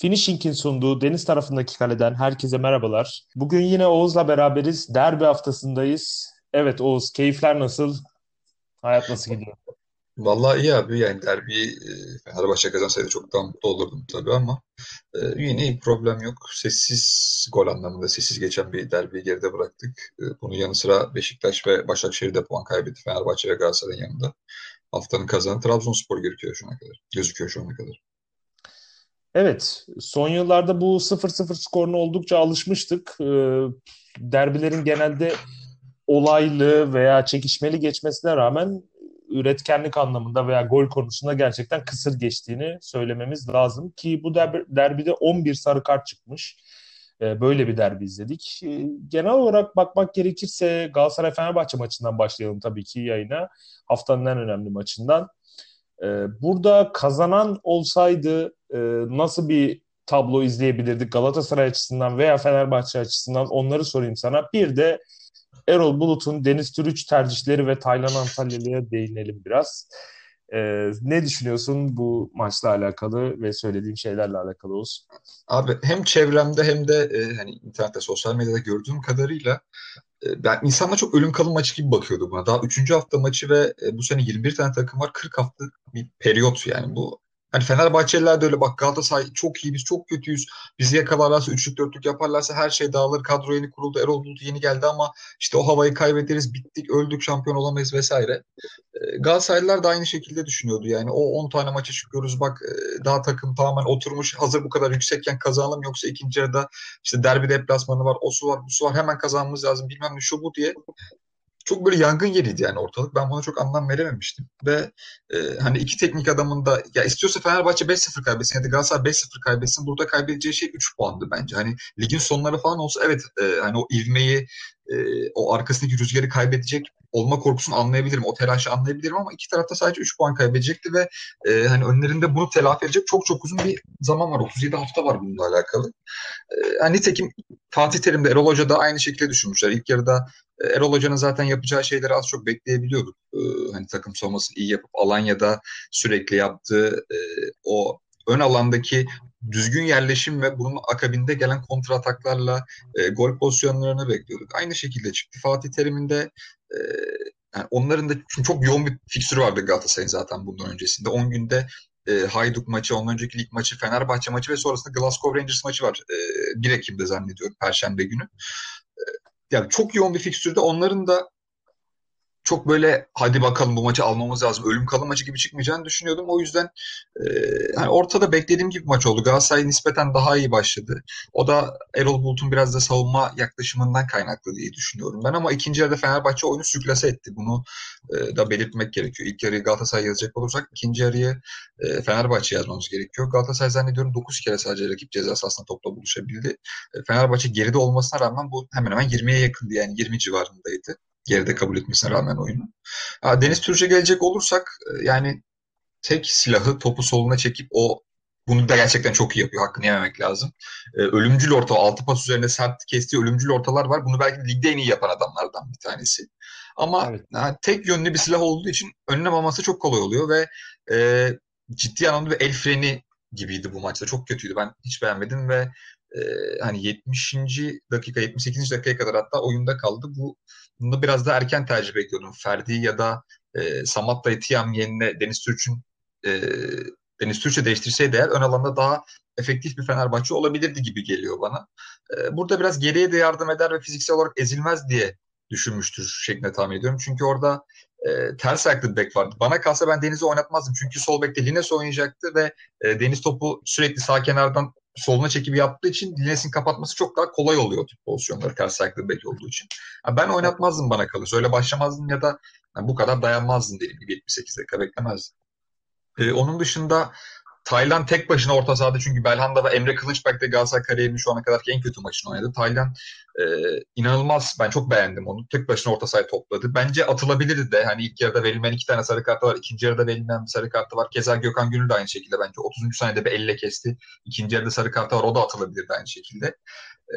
Finishing'in sunduğu deniz tarafındaki kaleden herkese merhabalar. Bugün yine Oğuz'la beraberiz. Derbi haftasındayız. Evet Oğuz, keyifler nasıl? Hayat nasıl gidiyor? Vallahi iyi abi yani derbi e, Fenerbahçe kazansaydı çok daha mutlu olurdum tabii ama e, yine iyi problem yok. Sessiz gol anlamında sessiz geçen bir derbiyi geride bıraktık. E, bunun yanı sıra Beşiktaş ve Başakşehir de puan kaybetti Fenerbahçe ve Galatasaray'ın yanında. Haftanın kazanı Trabzonspor gözüküyor şu ana kadar. Gözüküyor şu ana kadar. Evet, son yıllarda bu 0-0 skoruna oldukça alışmıştık. Ee, derbilerin genelde olaylı veya çekişmeli geçmesine rağmen üretkenlik anlamında veya gol konusunda gerçekten kısır geçtiğini söylememiz lazım ki bu derbi, derbide 11 sarı kart çıkmış. Ee, böyle bir derbi izledik. Ee, genel olarak bakmak gerekirse Galatasaray-Fenerbahçe maçından başlayalım tabii ki yayına. Haftanın en önemli maçından. Ee, burada kazanan olsaydı e, nasıl bir tablo izleyebilirdik Galatasaray açısından veya Fenerbahçe açısından onları sorayım sana. Bir de Erol Bulut'un Deniz Türüç tercihleri ve Taylan Antalyalı'ya değinelim biraz. Ee, ne düşünüyorsun bu maçla alakalı ve söylediğim şeylerle alakalı olsun? Abi hem çevremde hem de e, hani internette, sosyal medyada gördüğüm kadarıyla ben insanlar çok ölüm kalım maçı gibi bakıyordu buna. Daha 3. hafta maçı ve e, bu sene 21 tane takım var. 40 hafta bir periyot yani bu Hani Fenerbahçeliler de öyle bak Galatasaray çok iyi biz çok kötüyüz. Bizi yakalarlarsa üçlük dörtlük yaparlarsa her şey dağılır. Kadro yeni kuruldu. Erol Bulut yeni geldi ama işte o havayı kaybederiz. Bittik öldük şampiyon olamayız vesaire. Ee, Galatasaraylılar da aynı şekilde düşünüyordu. Yani o 10 tane maça çıkıyoruz bak e, daha takım tamamen oturmuş hazır bu kadar yüksekken kazanalım yoksa ikinci yarıda işte derbi deplasmanı var o su var bu su var hemen kazanmamız lazım bilmem ne şu bu diye çok böyle yangın yeriydi yani ortalık. Ben buna çok anlam verememiştim. Ve e, hani iki teknik adamın da ya istiyorsa Fenerbahçe 5-0 kaybetsin ya da Galatasaray 5-0 kaybetsin. Burada kaybedeceği şey 3 puandı bence. Hani ligin sonları falan olsa evet e, hani o ivmeyi e, o arkasındaki rüzgarı kaybedecek olma korkusunu anlayabilirim. O telaşı anlayabilirim ama iki tarafta sadece 3 puan kaybedecekti ve e, hani önlerinde bunu telafi edecek çok çok uzun bir zaman var. 37 hafta var bununla alakalı. E, hani nitekim Fatih Terim de Erol Hoca da aynı şekilde düşünmüşler. İlk yarıda e, Erol Hoca'nın zaten yapacağı şeyleri az çok bekleyebiliyorduk. E, hani takım savunmasını iyi yapıp Alanya'da sürekli yaptığı e, o ön alandaki düzgün yerleşim ve bunun akabinde gelen kontra ataklarla e, gol pozisyonlarını bekliyorduk. Aynı şekilde çıktı. Fatih Terim'in de e, yani onların da çünkü çok yoğun bir fikstürü vardı Galatasaray'ın zaten bundan öncesinde. 10 günde e, Hayduk maçı, ondan önceki lig maçı, Fenerbahçe maçı ve sonrasında Glasgow Rangers maçı var. E, 1 Ekim'de zannediyorum Perşembe günü. E, yani çok yoğun bir fikstürde onların da çok böyle hadi bakalım bu maçı almamız lazım. Ölüm kalım maçı gibi çıkmayacağını düşünüyordum. O yüzden e, hani ortada beklediğim gibi maç oldu. Galatasaray nispeten daha iyi başladı. O da Erol Bulut'un biraz da savunma yaklaşımından kaynaklı diye düşünüyorum ben ama ikinci yarıda Fenerbahçe oyunu sürklase etti. Bunu e, da belirtmek gerekiyor. İlk yarıyı Galatasaray yazacak olursak ikinci yarıyı e, Fenerbahçe yazmamız gerekiyor. Galatasaray zannediyorum 9 kere sadece rakip ceza sahasında topla buluşabildi. E, Fenerbahçe geride olmasına rağmen bu hemen hemen 20'ye yakındı yani 20 civarındaydı geride kabul etmesine rağmen oyunu. Deniz Türkçe gelecek olursak e, yani tek silahı topu soluna çekip o bunu da gerçekten çok iyi yapıyor. Hakkını yememek lazım. Ee, ölümcül orta, altı pas üzerinde sert kestiği ölümcül ortalar var. Bunu belki ligde en iyi yapan adamlardan bir tanesi. Ama evet. yani, tek yönlü bir silah olduğu için önüne maması çok kolay oluyor ve e, ciddi anlamda bir el freni gibiydi bu maçta. Çok kötüydü. Ben hiç beğenmedim ve e, hani 70. dakika 78. dakikaya kadar hatta oyunda kaldı. Bu bunu biraz da erken tercih bekliyordum. Ferdi ya da e, Samatta Etiyam yerine Deniz Türk'ün e, Deniz Türkçe değiştirseydi eğer ön alanda daha efektif bir Fenerbahçe olabilirdi gibi geliyor bana. E, burada biraz geriye de yardım eder ve fiziksel olarak ezilmez diye düşünmüştür şeklinde tahmin ediyorum. Çünkü orada e, ters ayaklı bir bek vardı. Bana kalsa ben Deniz'i oynatmazdım. Çünkü sol bekte Lines oynayacaktı ve e, Deniz topu sürekli sağ kenardan soluna çekip yaptığı için Lines'in kapatması çok daha kolay oluyor tip pozisyonları ters ayaklı bek olduğu için. Yani ben oynatmazdım bana kalırsa. Öyle başlamazdım ya da yani bu kadar dayanmazdım diyelim gibi 78 dakika beklemezdim. Ee, onun dışında Taylan tek başına orta sahada çünkü Belhanda ve Emre Kılıçbek de Galatasaray kariyerinin şu ana kadarki en kötü maçını oynadı. Taylan e, inanılmaz. Ben çok beğendim onu. Tek başına orta sahaya topladı. Bence atılabilirdi de. Hani ilk yarıda verilmeyen iki tane sarı kartı var. ikinci yarıda verilmeyen bir sarı kartı var. Keza Gökhan Gönül de aynı şekilde bence. 30. saniyede bir elle kesti. İkinci yarıda sarı kartı var. O da atılabilirdi aynı şekilde.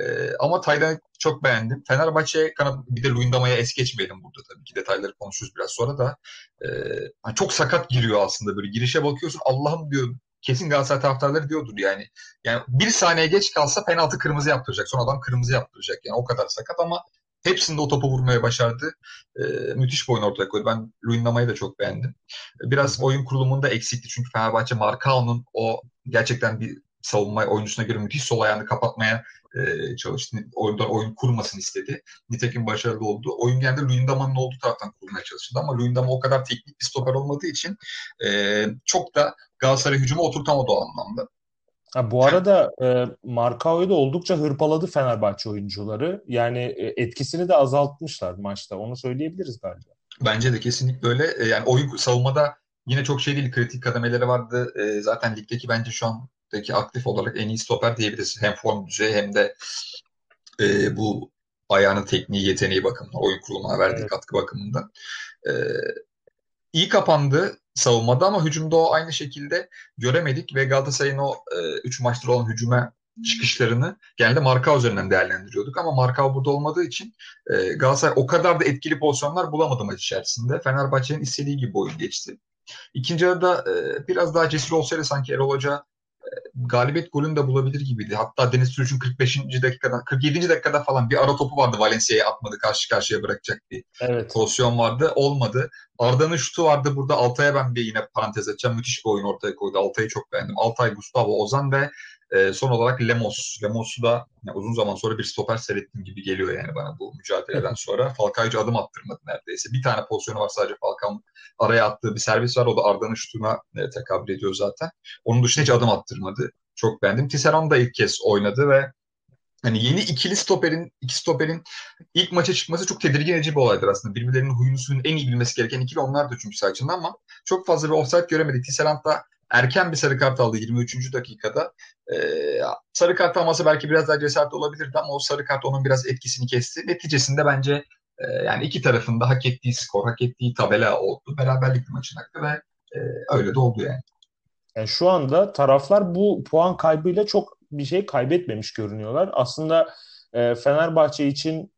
Ee, ama Taylan'ı çok beğendim. Fenerbahçe kanat bir de Luyendama'ya es geçmeyelim burada tabii ki detayları konuşuruz biraz sonra da. Ee, çok sakat giriyor aslında böyle girişe bakıyorsun Allah'ım diyor kesin Galatasaray taraftarları diyordur yani. Yani bir saniye geç kalsa penaltı kırmızı yaptıracak. Son adam kırmızı yaptıracak. Yani o kadar sakat ama hepsinde o topu vurmaya başardı. E, müthiş bir oyun ortaya koydu. Ben Luyendama'yı da çok beğendim. Biraz oyun kurulumunda eksikti. Çünkü Fenerbahçe Markao'nun o gerçekten bir savunma oyuncusuna göre müthiş sol ayağını kapatmaya e, çalıştı. Oyundan oyun kurmasını istedi. Nitekim başarılı oldu. Oyun genelde Luyendama'nın olduğu taraftan kurmaya çalıştı ama Luyendama o kadar teknik bir stoper olmadığı için e, çok da Galatasaray hücumu oturtamadı o anlamda. Ha, bu arada e, Markao'yu da oldukça hırpaladı Fenerbahçe oyuncuları. Yani e, etkisini de azaltmışlar maçta. Onu söyleyebiliriz galiba. Bence de kesinlikle öyle. E, yani oyun savunmada yine çok şey değil. Kritik kademeleri vardı. E, zaten ligdeki bence şu andaki aktif olarak en iyi stoper diyebiliriz. Hem form düzeyi hem de e, bu ayağının tekniği, yeteneği bakımından, oyun kurulumuna verdiği evet. katkı bakımından. E, iyi kapandı savunmada ama hücumda o aynı şekilde göremedik ve Galatasaray'ın o 3 e, maçtır olan hücuma çıkışlarını genelde marka üzerinden değerlendiriyorduk ama marka burada olmadığı için e, Galatasaray o kadar da etkili pozisyonlar bulamadı maç içerisinde. Fenerbahçe'nin istediği gibi oyun geçti. İkinci yarıda e, biraz daha cesur olsaydı sanki Erol Hoca galibiyet golünü de bulabilir gibiydi. Hatta Deniz Türüç'ün 45. dakikada 47. dakikada falan bir ara topu vardı Valencia'ya atmadı karşı karşıya bırakacak bir evet. pozisyon vardı. Olmadı. Arda'nın şutu vardı. Burada Altay'a ben bir yine parantez açacağım. Müthiş bir oyun ortaya koydu. Altay'ı çok beğendim. Altay, Gustavo, Ozan ve e, son olarak Lemos. Lemos'u da yani uzun zaman sonra bir stoper seyrettiğim gibi geliyor yani bana bu mücadeleden sonra. Falcao'yu adım attırmadı neredeyse. Bir tane pozisyonu var sadece Falcao'nun araya attığı bir servis var. O da Arda'nın şutuna e, tekabül ediyor zaten. Onun dışında hiç adım attırmadı. Çok beğendim. Tisserand da ilk kez oynadı ve hani yeni ikili stoperin, iki stoperin ilk maça çıkması çok tedirgin edici bir olaydır aslında. Birbirlerinin huyunu suyunu en iyi bilmesi gereken ikili onlar da çünkü saçında ama çok fazla bir offside göremedik. Tisserand da erken bir sarı kart aldı 23. dakikada. Ee, sarı kart alması belki biraz daha cesaretli olabilirdi ama o sarı kart onun biraz etkisini kesti. Neticesinde bence e, yani iki tarafında hak ettiği skor, hak ettiği tabela oldu. Beraberlik maçın hakkı ve e, öyle de oldu yani. yani. Şu anda taraflar bu puan kaybıyla çok bir şey kaybetmemiş görünüyorlar. Aslında e, Fenerbahçe için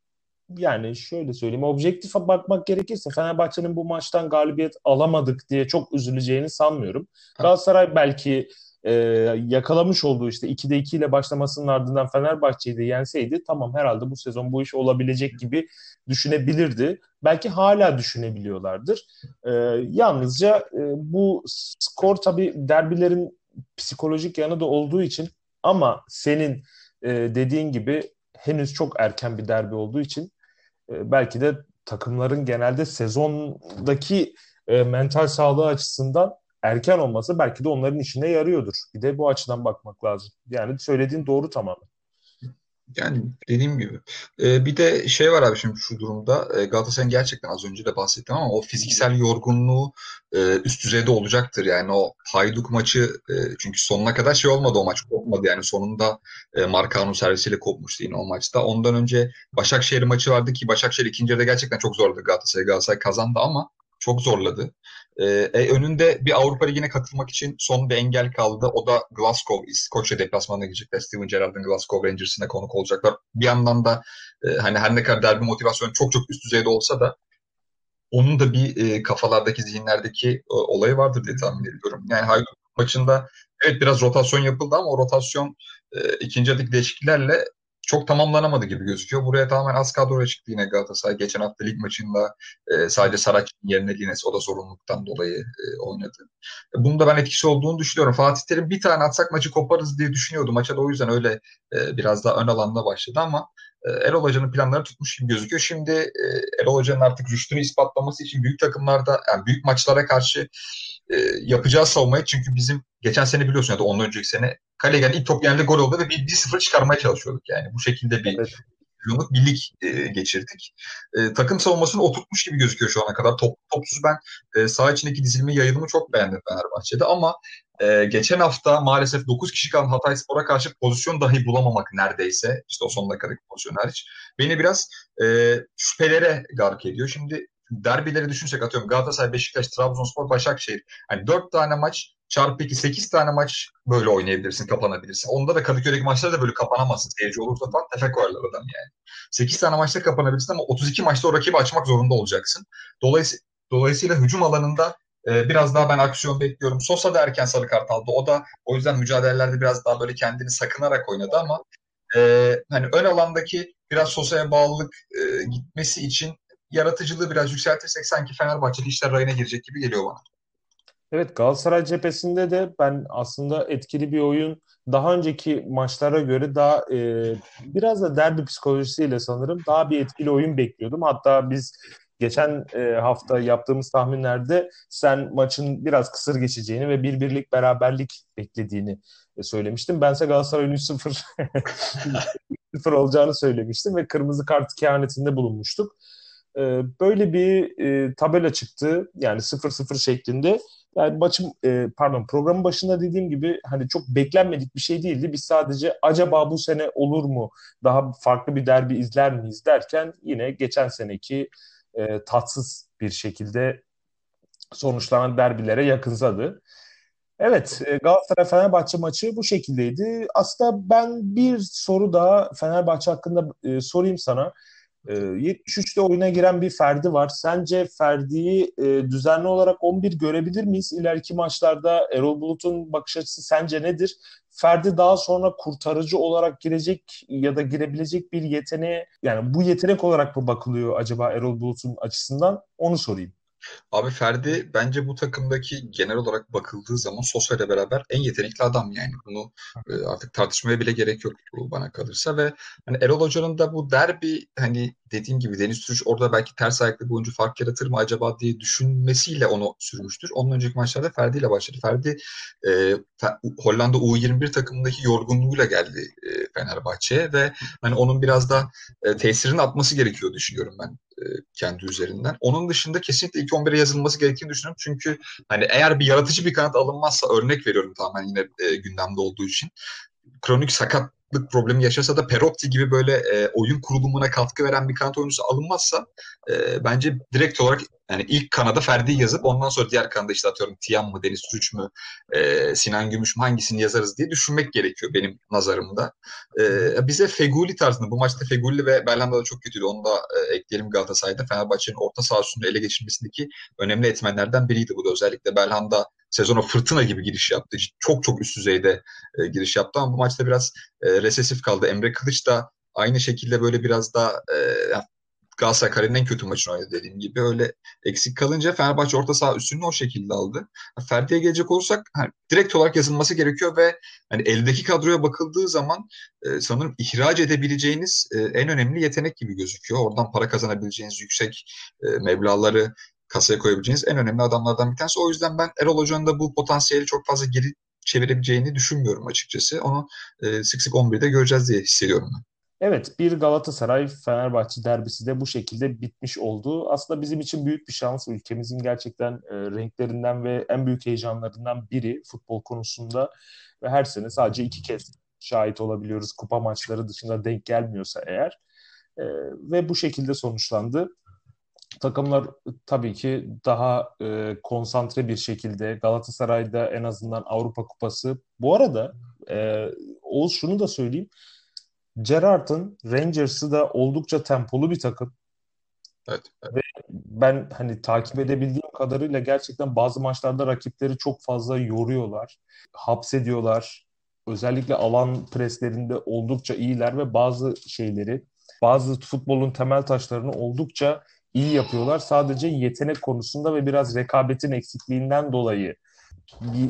yani şöyle söyleyeyim objektif bakmak gerekirse Fenerbahçe'nin bu maçtan galibiyet alamadık diye çok üzüleceğini sanmıyorum. Galatasaray belki e, yakalamış olduğu işte 2'de 2 ile başlamasının ardından Fenerbahçe'yi de yenseydi tamam herhalde bu sezon bu iş olabilecek gibi düşünebilirdi. Belki hala düşünebiliyorlardır. E, yalnızca e, bu skor tabii derbilerin psikolojik yanı da olduğu için ama senin e, dediğin gibi henüz çok erken bir derbi olduğu için e, belki de takımların genelde sezondaki e, mental sağlığı açısından erken olması belki de onların işine yarıyordur. Bir de bu açıdan bakmak lazım. Yani söylediğin doğru tamamen. Yani dediğim gibi. Ee, bir de şey var abi şimdi şu durumda. E, Galatasaray'ın gerçekten az önce de bahsettim ama o fiziksel yorgunluğu e, üst düzeyde olacaktır. Yani o Hayduk maçı e, çünkü sonuna kadar şey olmadı o maç kopmadı. Yani sonunda e, Markan'ın servisiyle kopmuştu yine o maçta. Ondan önce Başakşehir maçı vardı ki Başakşehir ikinci yarıda gerçekten çok zorladı Galatasaray. Galatasaray kazandı ama çok zorladı. Ee, e, önünde bir Avrupa Ligi'ne katılmak için son bir engel kaldı. O da Glasgow, İskoçya deplasmanına gidecekler. Steven Gerrard'ın Glasgow Rangers'ına konuk olacaklar. Bir yandan da e, hani her ne kadar derbi motivasyonu çok çok üst düzeyde olsa da onun da bir e, kafalardaki, zihinlerdeki e, olayı vardır diye tahmin ediyorum. Yani Haydut maçında evet biraz rotasyon yapıldı ama o rotasyon e, ikinci adık değişikliklerle çok tamamlanamadı gibi gözüküyor. Buraya tamamen az kadroya çıktı yine Galatasaray. Geçen hafta lig maçında e, sadece Saraç'ın yerine Lines o da zorunluluktan dolayı e, oynadı. E, bunun da ben etkisi olduğunu düşünüyorum. Fatih Terim bir tane atsak maçı koparız diye düşünüyordu. Maça da o yüzden öyle e, biraz daha ön alanda başladı ama Erol Hoca'nın planları tutmuş gibi gözüküyor. Şimdi e, Erol Hoca'nın artık rüştünü ispatlaması için büyük takımlarda, yani büyük maçlara karşı e, yapacağı savunmayı çünkü bizim geçen sene biliyorsun ya da ondan önceki sene kaleye gelen ilk top genelde gol oldu ve bir 1-0 çıkarmaya çalışıyorduk yani. Bu şekilde bir evet. yıllık birlik e, geçirdik. E, takım savunmasını oturtmuş gibi gözüküyor şu ana kadar. Top, topsuz ben e, saha içindeki dizilimi yayılımı çok beğendim Fenerbahçe'de ama e, geçen hafta maalesef 9 kişi kalan Hatay Spor'a karşı pozisyon dahi bulamamak neredeyse işte o son dakikadaki pozisyon hariç beni biraz e, şüphelere gark ediyor. Şimdi derbileri düşünsek atıyorum Galatasaray, Beşiktaş, Trabzonspor, Başakşehir. Hani 4 tane maç çarpı 2 8 tane maç böyle oynayabilirsin, kapanabilirsin. Onda da Kadıköy'deki maçlarda da böyle kapanamazsın. Seyirci olursa falan tefe koyarlar adam yani. 8 tane maçta kapanabilirsin ama 32 maçta o rakibi açmak zorunda olacaksın. Dolayısıyla, dolayısıyla hücum alanında e, biraz daha ben aksiyon bekliyorum. Sosa da erken sarı kart aldı. O da o yüzden mücadelelerde biraz daha böyle kendini sakınarak oynadı ama e, hani ön alandaki biraz Sosa'ya bağlılık e, gitmesi için yaratıcılığı biraz yükseltirsek sanki Fenerbahçe'de işler rayına girecek gibi geliyor bana. Evet Galatasaray cephesinde de ben aslında etkili bir oyun daha önceki maçlara göre daha e, biraz da derbi psikolojisiyle sanırım daha bir etkili oyun bekliyordum. Hatta biz geçen e, hafta yaptığımız tahminlerde sen maçın biraz kısır geçeceğini ve bir birlik beraberlik beklediğini e, söylemiştim. Bense Galatasaray'ın 3-0 0 olacağını söylemiştim ve kırmızı kart kehanetinde bulunmuştuk. E, böyle bir e, tabela çıktı yani 0-0 şeklinde. Yani maçın e, pardon programın başında dediğim gibi hani çok beklenmedik bir şey değildi. Biz sadece acaba bu sene olur mu? Daha farklı bir derbi izler miyiz derken yine geçen seneki e, tatsız bir şekilde sonuçlanan derbilere yakınsadı. Evet, e, Galatasaray-Fenerbahçe maçı bu şekildeydi. Aslında ben bir soru daha Fenerbahçe hakkında e, sorayım sana. E, 73'te oyuna giren bir Ferdi var. Sence Ferdi'yi e, düzenli olarak 11 görebilir miyiz? İleriki maçlarda Erol Bulut'un bakış açısı sence nedir? Ferdi daha sonra kurtarıcı olarak girecek ya da girebilecek bir yeteneğe yani bu yetenek olarak mı bakılıyor acaba Erol Bulut'un açısından? Onu sorayım. Abi Ferdi bence bu takımdaki genel olarak bakıldığı zaman Sosa ile beraber en yetenekli adam yani. Bunu e, artık tartışmaya bile gerek yok bana kalırsa ve hani Erol Hoca'nın da bu derbi hani dediğim gibi Deniz Türüç orada belki ters ayaklı bir oyuncu fark yaratır mı acaba diye düşünmesiyle onu sürmüştür. Onun önceki maçlarda Ferdi ile başladı. Ferdi e, Hollanda U21 takımındaki yorgunluğuyla geldi e, Fenerbahçe'ye ve hani onun biraz da e, tesirini atması gerekiyor düşünüyorum ben kendi üzerinden. Onun dışında kesinlikle ilk 11'e yazılması gerektiğini düşünüyorum. Çünkü hani eğer bir yaratıcı bir kanat alınmazsa örnek veriyorum tamamen yine e, gündemde olduğu için kronik sakat sakatlık problemi yaşasa da Perotti gibi böyle e, oyun kurulumuna katkı veren bir kanat oyuncusu alınmazsa e, bence direkt olarak yani ilk kanada Ferdi yazıp ondan sonra diğer kanada işte atıyorum Tiyan mı, Deniz Türüç mü, e, Sinan Gümüş mü hangisini yazarız diye düşünmek gerekiyor benim nazarımda. E, bize Feguli tarzında bu maçta Feguli ve Belhanda da çok kötüydü. Onu da e, ekleyelim Galatasaray'da. Fenerbahçe'nin orta saha üstünde ele geçirmesindeki önemli etmenlerden biriydi bu da. Özellikle Belhanda sezona fırtına gibi giriş yaptı. Çok çok üst düzeyde e, giriş yaptı ama bu maçta biraz e, resesif kaldı. Emre Kılıç da aynı şekilde böyle biraz daha e, Galatasaray kariyerin en kötü maçını oynadı dediğim gibi. Öyle eksik kalınca Fenerbahçe orta saha üstünü o şekilde aldı. Ferdi'ye gelecek olursak hani, direkt olarak yazılması gerekiyor ve hani eldeki kadroya bakıldığı zaman e, sanırım ihraç edebileceğiniz e, en önemli yetenek gibi gözüküyor. Oradan para kazanabileceğiniz yüksek e, meblaları kasaya koyabileceğiniz en önemli adamlardan bir tanesi. O yüzden ben Erol Hoca'nın da bu potansiyeli çok fazla geri çevirebileceğini düşünmüyorum açıkçası. Onu e, sık sık 11'de göreceğiz diye hissediyorum ben. Evet, bir Galatasaray-Fenerbahçe derbisi de bu şekilde bitmiş oldu. Aslında bizim için büyük bir şans. Ülkemizin gerçekten e, renklerinden ve en büyük heyecanlarından biri futbol konusunda. Ve her sene sadece iki kez şahit olabiliyoruz kupa maçları dışında denk gelmiyorsa eğer. E, ve bu şekilde sonuçlandı takımlar tabii ki daha e, konsantre bir şekilde Galatasaray'da en azından Avrupa Kupası. Bu arada e, Oğuz şunu da söyleyeyim. Gerrard'ın Rangers'ı da oldukça tempolu bir takım. Evet, evet. Ve ben hani takip edebildiğim kadarıyla gerçekten bazı maçlarda rakipleri çok fazla yoruyorlar. Hapsediyorlar. Özellikle alan preslerinde oldukça iyiler ve bazı şeyleri, bazı futbolun temel taşlarını oldukça iyi yapıyorlar. Sadece yetenek konusunda ve biraz rekabetin eksikliğinden dolayı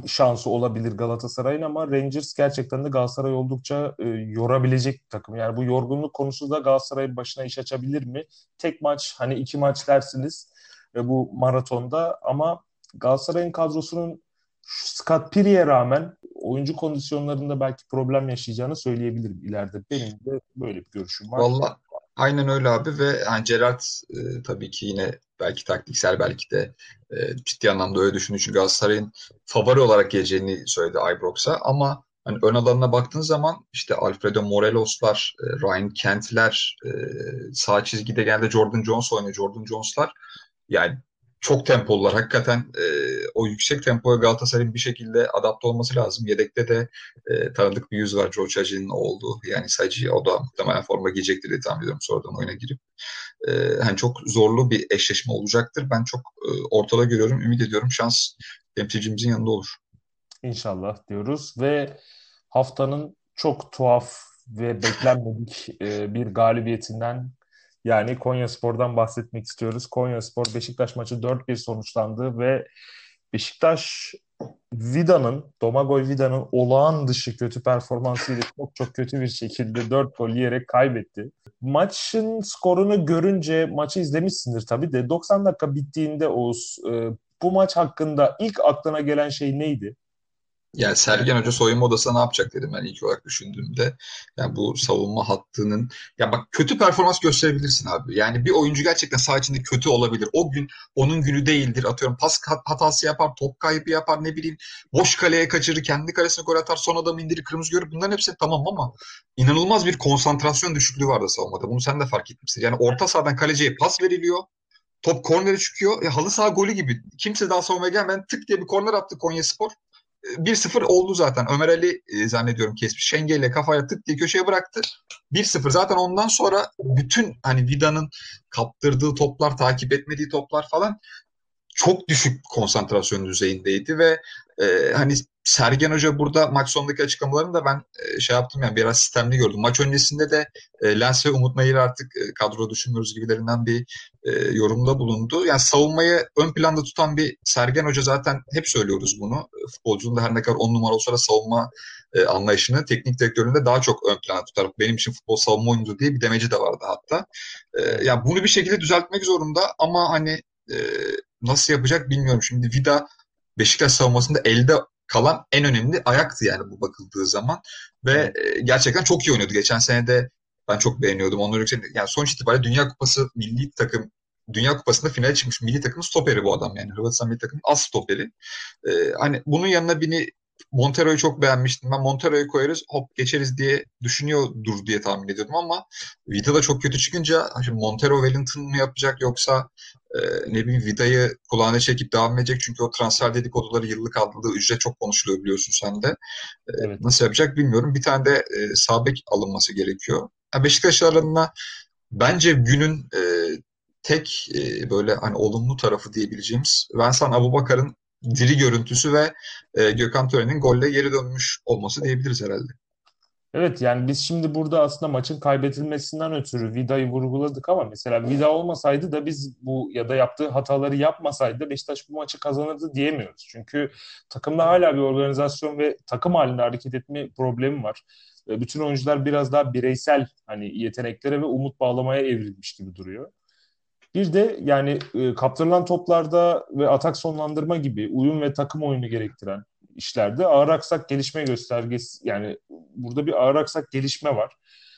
şansı olabilir Galatasaray'ın ama Rangers gerçekten de Galatasaray oldukça e, yorabilecek bir takım. Yani bu yorgunluk konusu da Galatasaray'ın başına iş açabilir mi? Tek maç hani iki maç dersiniz e, bu maratonda ama Galatasaray'ın kadrosunun Scott Piri'ye rağmen oyuncu kondisyonlarında belki problem yaşayacağını söyleyebilirim ileride. Benim de böyle bir görüşüm var. Valla Aynen öyle abi ve yani Gerrard e, tabii ki yine belki taktiksel belki de e, ciddi anlamda öyle düşündüğü için Galatasaray'ın favori olarak geleceğini söyledi Ibrox'a ama hani ön alanına baktığın zaman işte Alfredo Morelos'lar, e, Ryan Kent'ler, e, sağ çizgide geldi Jordan Jones oynuyor. Jordan Jones'lar yani çok tempolular. Hakikaten e, o yüksek tempoya Galatasaray'ın bir şekilde adapte olması lazım. Yedekte de e, tanıdık bir yüz var George Hacı'nın olduğu. Yani sadece o da muhtemelen forma giyecektir diye tahmin ediyorum sonradan oyuna girip. E, hani çok zorlu bir eşleşme olacaktır. Ben çok e, ortada görüyorum. Ümit ediyorum şans temsilcimizin yanında olur. İnşallah diyoruz ve haftanın çok tuhaf ve beklenmedik e, bir galibiyetinden yani Konya Spor'dan bahsetmek istiyoruz. Konya Spor Beşiktaş maçı 4-1 sonuçlandı ve Beşiktaş Vida'nın, Domagoj Vida'nın olağan dışı kötü performansıyla çok çok kötü bir şekilde 4 gol yiyerek kaybetti. Maçın skorunu görünce maçı izlemişsindir tabii de 90 dakika bittiğinde Oğuz e, bu maç hakkında ilk aklına gelen şey neydi? Yani Sergen Hoca soyunma odasına ne yapacak dedim ben ilk olarak düşündüğümde. Yani bu savunma hattının ya bak kötü performans gösterebilirsin abi. Yani bir oyuncu gerçekten saha içinde kötü olabilir. O gün onun günü değildir. Atıyorum pas hatası yapar, top kaybı yapar ne bileyim. Boş kaleye kaçırır, kendi kalesine gol atar, son adamı indirir, kırmızı görür. Bunların hepsi tamam ama inanılmaz bir konsantrasyon düşüklüğü vardı savunmada. Bunu sen de fark etmişsin. Yani orta sahadan kaleciye pas veriliyor. Top kornere çıkıyor. E, halı saha golü gibi. Kimse daha savunmaya gelmeden tık diye bir korner attı Konya Spor. 1-0 oldu zaten. Ömer Ali e, zannediyorum kesmiş. Şenge ile kafaya tık diye köşeye bıraktı. 1-0 zaten ondan sonra bütün hani Vida'nın kaptırdığı toplar, takip etmediği toplar falan çok düşük konsantrasyon düzeyindeydi ve e, hani Sergen Hoca burada maç sonundaki açıklamalarını da ben e, şey yaptım yani biraz sistemli gördüm. Maç öncesinde de e, Lens ve Umut Nayır artık e, kadro düşünmüyoruz gibilerinden bir e, yorumda bulundu. Yani savunmayı ön planda tutan bir Sergen Hoca zaten hep söylüyoruz bunu. Futbolcunun da her ne kadar on numara olsa da savunma e, anlayışını teknik direktöründe daha çok ön plana tutar. Benim için futbol savunma oyuncu diye bir demeci de vardı hatta. Yani bunu bir şekilde düzeltmek zorunda ama hani nasıl yapacak bilmiyorum. Şimdi Vida Beşiktaş savunmasında elde kalan en önemli ayaktı yani bu bakıldığı zaman. Ve e, gerçekten çok iyi oynuyordu. Geçen sene de ben çok beğeniyordum. Onları yüksek, yani sonuç itibariyle Dünya Kupası milli takım Dünya Kupası'nda finale çıkmış milli takım stoperi bu adam yani. Hırvatistan milli takım az stoperi. Ee, hani bunun yanına bini Montero'yu çok beğenmiştim. Ben Montero'yu koyarız hop geçeriz diye düşünüyordur diye tahmin ediyordum ama Vida da çok kötü çıkınca şimdi Montero Wellington mı yapacak yoksa e, ne bileyim Vida'yı kulağına çekip devam edecek çünkü o transfer dedikoduları yıllık aldığı ücret çok konuşuluyor biliyorsun sen de. E, evet. Nasıl yapacak bilmiyorum. Bir tane de e, sabek alınması gerekiyor. Yani Beşiktaş alanına bence günün e, tek e, böyle hani olumlu tarafı diyebileceğimiz Vincent Abubakar'ın diri görüntüsü ve e, Gökhan Tören'in golle geri dönmüş olması diyebiliriz herhalde. Evet yani biz şimdi burada aslında maçın kaybedilmesinden ötürü Vida'yı vurguladık ama mesela Vida olmasaydı da biz bu ya da yaptığı hataları yapmasaydı Beşiktaş bu maçı kazanırdı diyemiyoruz. Çünkü takımda hala bir organizasyon ve takım halinde hareket etme problemi var. Bütün oyuncular biraz daha bireysel hani yeteneklere ve umut bağlamaya evrilmiş gibi duruyor. Bir de yani e, kaptırılan toplarda ve atak sonlandırma gibi uyum ve takım oyunu gerektiren işlerde ağır aksak gelişme göstergesi yani burada bir ağır aksak gelişme var.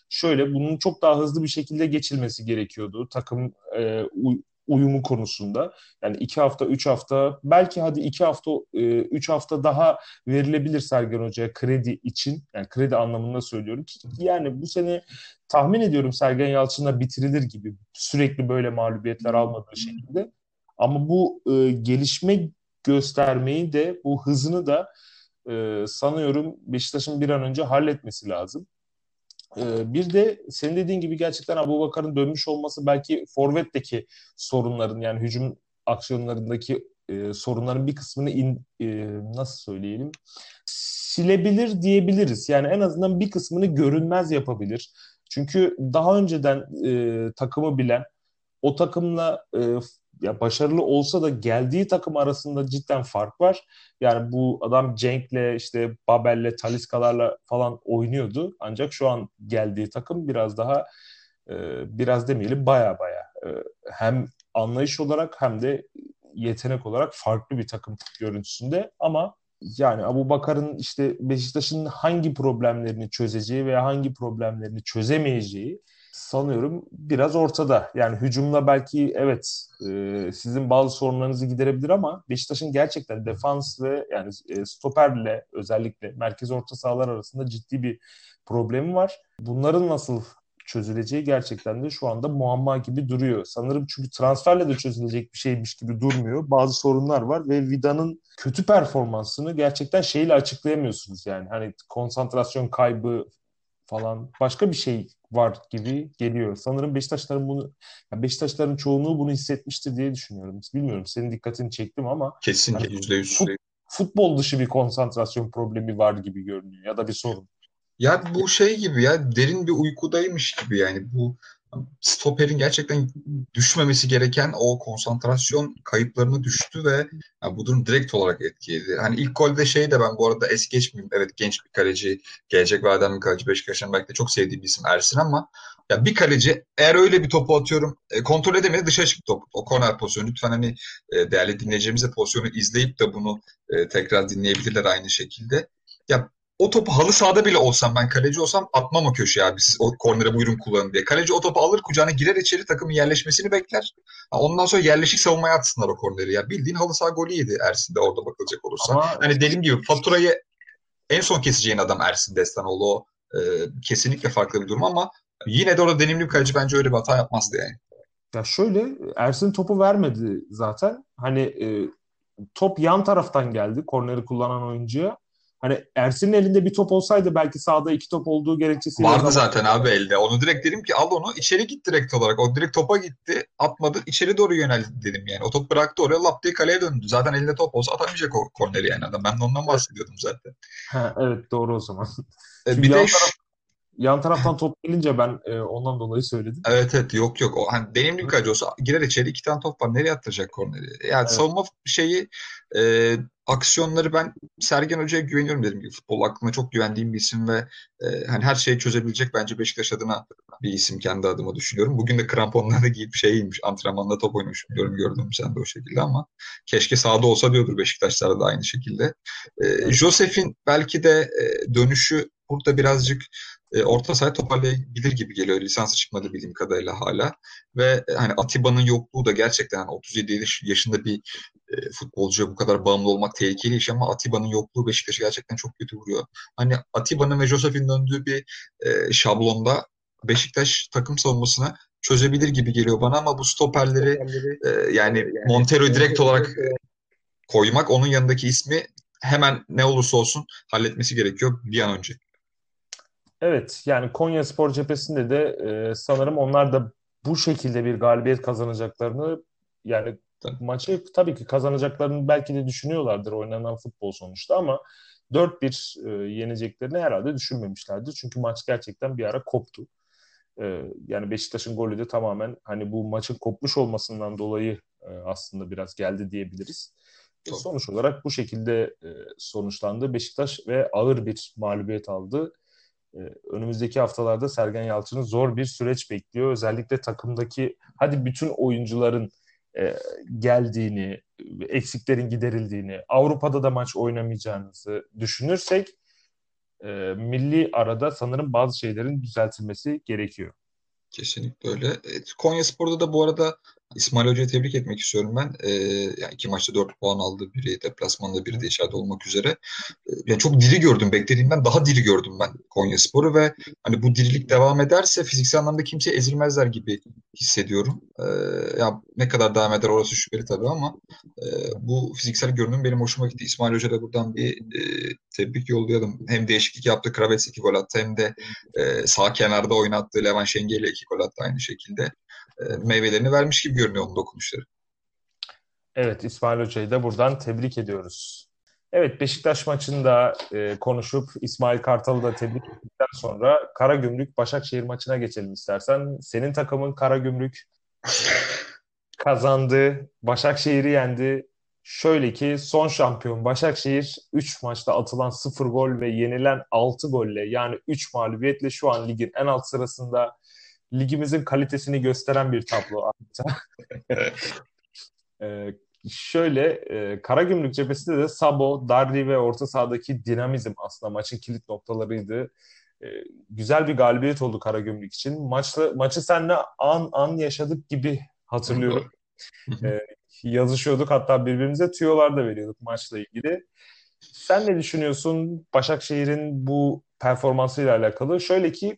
Şöyle bunun çok daha hızlı bir şekilde geçilmesi gerekiyordu takım e, uyumu konusunda. Yani iki hafta, üç hafta, belki hadi iki hafta, e, üç hafta daha verilebilir Sergen Hoca'ya kredi için. Yani kredi anlamında söylüyorum. Yani bu sene tahmin ediyorum Sergen Yalçın'la bitirilir gibi. Sürekli böyle mağlubiyetler almadığı şekilde. Ama bu e, gelişme göstermeyi de, bu hızını da e, sanıyorum Beşiktaş'ın bir an önce halletmesi lazım. Ee, bir de senin dediğin gibi gerçekten Abu Bakar'ın dönmüş olması belki Forvet'teki sorunların yani hücum aksiyonlarındaki e, sorunların bir kısmını in, e, nasıl söyleyelim silebilir diyebiliriz. Yani en azından bir kısmını görünmez yapabilir. Çünkü daha önceden e, takımı bilen, o takımla e, ya başarılı olsa da geldiği takım arasında cidden fark var. Yani bu adam Cenk'le işte Babel'le Taliskalarla falan oynuyordu. Ancak şu an geldiği takım biraz daha e, biraz demeyelim baya baya e, hem anlayış olarak hem de yetenek olarak farklı bir takım görüntüsünde ama yani Abu Bakar'ın işte Beşiktaş'ın hangi problemlerini çözeceği veya hangi problemlerini çözemeyeceği sanıyorum biraz ortada. Yani hücumla belki evet e, sizin bazı sorunlarınızı giderebilir ama Beşiktaş'ın gerçekten defans ve yani e, stoperle özellikle merkez orta sahalar arasında ciddi bir problemi var. Bunların nasıl çözüleceği gerçekten de şu anda muamma gibi duruyor. Sanırım çünkü transferle de çözülecek bir şeymiş gibi durmuyor. Bazı sorunlar var ve Vida'nın kötü performansını gerçekten şeyle açıklayamıyorsunuz yani. Hani konsantrasyon kaybı falan başka bir şey var gibi geliyor. Sanırım Beşiktaşların bunu yani Beşiktaşların çoğunluğu bunu hissetmiştir diye düşünüyorum. Bilmiyorum senin dikkatini çektim ama kesinlikle yüzde yüz. Fut, futbol dışı bir konsantrasyon problemi var gibi görünüyor ya da bir sorun. Ya bu şey gibi ya derin bir uykudaymış gibi yani bu stoperin gerçekten düşmemesi gereken o konsantrasyon kayıplarını düştü ve yani bu durum direkt olarak etkiledi. Hani ilk golde şey de ben bu arada es geçmeyeyim. Evet genç bir kaleci, gelecek vadeden bir kaleci Beşiktaş'ın belki de çok sevdiğim bir isim Ersin ama ya bir kaleci eğer öyle bir topu atıyorum e, kontrol edemedi dışarı çıktı top. O korner pozisyonu. Lütfen hani e, değerli dinleyeceğimiz de pozisyonu izleyip de bunu e, tekrar dinleyebilirler aynı şekilde. Ya o topu halı sahada bile olsam ben kaleci olsam atmam o köşeye abi siz o kornere buyurun kullanın diye. Kaleci o topu alır kucağına girer içeri takımın yerleşmesini bekler. Ondan sonra yerleşik savunmaya atsınlar o korneri. Ya bildiğin halı saha golü yedi Ersin'de orada bakılacak olursa. Ama... Hani dediğim gibi faturayı en son keseceğin adam Ersin Destanoğlu o e, kesinlikle farklı bir durum ama yine de orada deneyimli bir kaleci bence öyle bir hata yapmazdı yani. Ya şöyle Ersin topu vermedi zaten. Hani e, top yan taraftan geldi korneri kullanan oyuncuya. Hani Ersin'in elinde bir top olsaydı belki sahada iki top olduğu gerekçesiyle... Vardı zaten abi elde. Onu direkt dedim ki al onu içeri git direkt olarak. O direkt topa gitti. Atmadı. içeri doğru yöneldi dedim yani. O top bıraktı oraya lap diye kaleye döndü. Zaten elinde top olsa atamayacak o korneri yani adam. Ben de ondan bahsediyordum zaten. Ha, evet doğru o zaman. E, bir de taraf, yan taraftan top gelince ben e, ondan dolayı söyledim. Evet evet yok yok. O, hani deneyimli bir kaleci olsa girer içeri iki tane top var. Nereye attıracak korneri? Yani evet. savunma şeyi e, aksiyonları ben Sergen Hoca'ya güveniyorum dedim gibi. Futbol aklına çok güvendiğim bir isim ve e, hani her şeyi çözebilecek bence Beşiktaş adına bir isim kendi adıma düşünüyorum. Bugün de kramponlarını giyip şeymiş antrenmanda top oynamış biliyorum gördüm sen de o şekilde ama keşke sahada olsa diyordur Beşiktaşlar da aynı şekilde. E, Josef'in belki de e, dönüşü burada birazcık e, orta sahaya toparlayabilir gibi geliyor. Lisansı çıkmadı bildiğim kadarıyla hala. Ve e, hani Atiba'nın yokluğu da gerçekten hani 37 yaşında bir e, futbolcuya bu kadar bağımlı olmak tehlikeli iş ama Atiba'nın yokluğu Beşiktaş'ı gerçekten çok kötü vuruyor. Hani Atiba'nın ve Josef'in döndüğü bir e, şablonda Beşiktaş takım savunmasına çözebilir gibi geliyor bana ama bu stoperleri e, yani Montero'yu direkt olarak koymak onun yanındaki ismi hemen ne olursa olsun halletmesi gerekiyor bir an önce. Evet yani Konya Spor cephesinde de e, sanırım onlar da bu şekilde bir galibiyet kazanacaklarını yani maçı tabii ki kazanacaklarını belki de düşünüyorlardır oynanan futbol sonuçta ama 4-1 e, yeneceklerini herhalde düşünmemişlerdi. Çünkü maç gerçekten bir ara koptu. E, yani Beşiktaş'ın golü de tamamen hani bu maçın kopmuş olmasından dolayı e, aslında biraz geldi diyebiliriz. E, sonuç olarak bu şekilde e, sonuçlandı. Beşiktaş ve ağır bir mağlubiyet aldı. Ee, önümüzdeki haftalarda Sergen Yalçın'ı zor bir süreç bekliyor. Özellikle takımdaki hadi bütün oyuncuların e, geldiğini, eksiklerin giderildiğini, Avrupa'da da maç oynamayacağınızı düşünürsek e, milli arada sanırım bazı şeylerin düzeltilmesi gerekiyor. Kesinlikle öyle. Evet, Konya Spor'da da bu arada İsmail Hoca'yı tebrik etmek istiyorum ben. Ee, yani iki maçta dört puan aldı. Biri deplasmanda biri de içeride olmak üzere. Ee, yani çok diri gördüm. Beklediğimden daha diri gördüm ben Konya Sporu ve hani bu dirilik devam ederse fiziksel anlamda kimse ezilmezler gibi hissediyorum. Ee, ya ne kadar devam eder orası şüpheli tabii ama e, bu fiziksel görünüm benim hoşuma gitti. İsmail Hoca da buradan bir e, tebrik yollayalım. Hem değişiklik yaptı. Kravets iki gol attı hem de e, sağ kenarda oynattı. Levan Şengeli iki gol attı aynı şekilde. E, meyvelerini vermiş gibi görünüyor onun dokunuşları. Evet İsmail Hoca'yı da buradan tebrik ediyoruz. Evet Beşiktaş maçında e, konuşup İsmail Kartal'ı da tebrik ettikten sonra Karagümrük Başakşehir maçına geçelim istersen. Senin takımın Karagümrük kazandı. Başakşehir'i yendi. Şöyle ki son şampiyon Başakşehir 3 maçta atılan 0 gol ve yenilen 6 golle yani 3 mağlubiyetle şu an ligin en alt sırasında ligimizin kalitesini gösteren bir tablo adeta. ee, şöyle e, Karagümrük cephesinde de Sabo, Dardi ve orta sahadaki dinamizm aslında maçın kilit noktalarıydı. E, güzel bir galibiyet oldu Karagümrük için. Maçla, maçı seninle an an yaşadık gibi hatırlıyorum. e, yazışıyorduk hatta birbirimize tüyolar da veriyorduk maçla ilgili. Sen ne düşünüyorsun Başakşehir'in bu performansıyla alakalı? Şöyle ki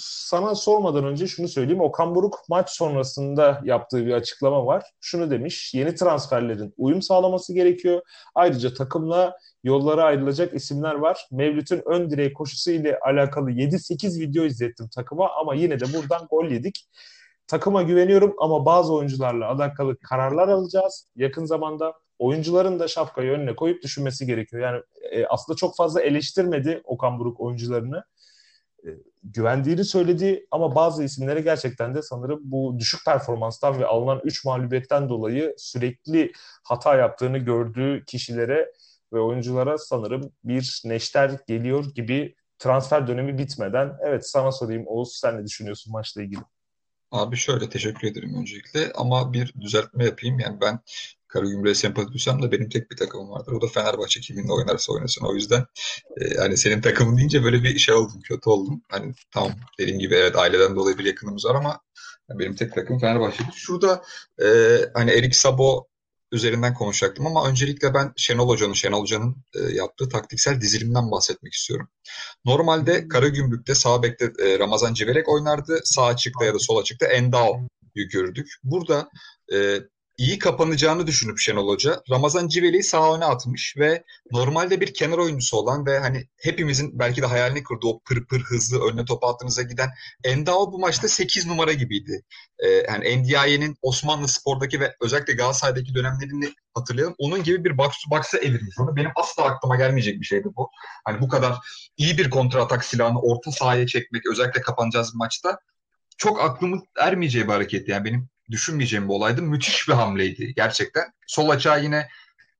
sana sormadan önce şunu söyleyeyim. Okan Buruk maç sonrasında yaptığı bir açıklama var. Şunu demiş, yeni transferlerin uyum sağlaması gerekiyor. Ayrıca takımla yollara ayrılacak isimler var. Mevlüt'ün ön direği koşusu ile alakalı 7-8 video izlettim takıma ama yine de buradan gol yedik. Takıma güveniyorum ama bazı oyuncularla alakalı kararlar alacağız. Yakın zamanda oyuncuların da şapkayı önüne koyup düşünmesi gerekiyor. Yani e, aslında çok fazla eleştirmedi Okan Buruk oyuncularını. E, güvendiğini söyledi ama bazı isimlere gerçekten de sanırım bu düşük performanstan ve alınan 3 mağlubiyetten dolayı sürekli hata yaptığını gördüğü kişilere ve oyunculara sanırım bir neşter geliyor gibi transfer dönemi bitmeden. Evet sana sorayım Oğuz sen ne düşünüyorsun maçla ilgili? Abi şöyle teşekkür ederim öncelikle ama bir düzeltme yapayım. Yani ben Karagümrük'e sempati duysam da benim tek bir takımım vardır. O da Fenerbahçe kiminle oynarsa oynasın. O yüzden e, hani senin takımın deyince böyle bir şey oldum, kötü oldum. Hani tamam dediğim gibi evet aileden dolayı bir yakınımız var ama benim tek takım Fenerbahçe'dir. Şurada e, hani Erik Sabo üzerinden konuşacaktım ama öncelikle ben Şenol Hoca'nın, Şenol Hoca'nın e, yaptığı taktiksel dizilimden bahsetmek istiyorum. Normalde Karagümrük'te sağ bekte e, Ramazan Civelek oynardı. Sağ açıkta ya da sol açıkta Endao gördük. Burada e, iyi kapanacağını düşünüp Şenol Hoca Ramazan Civeli'yi sağ öne atmış ve normalde bir kenar oyuncusu olan ve hani hepimizin belki de hayalini kurduğu o pır pır hızlı önüne top attığınıza giden Endao bu maçta 8 numara gibiydi. Ee, yani NDI'nin Osmanlı Spor'daki ve özellikle Galatasaray'daki dönemlerini hatırlayalım. Onun gibi bir box to box'a evirmiş onu. Benim asla aklıma gelmeyecek bir şeydi bu. Hani bu kadar iyi bir kontra atak silahını orta sahaya çekmek özellikle kapanacağız maçta çok aklımın ermeyeceği bir hareket. Yani benim düşünmeyeceğim bir olaydı. Müthiş bir hamleydi gerçekten. Sol açığa yine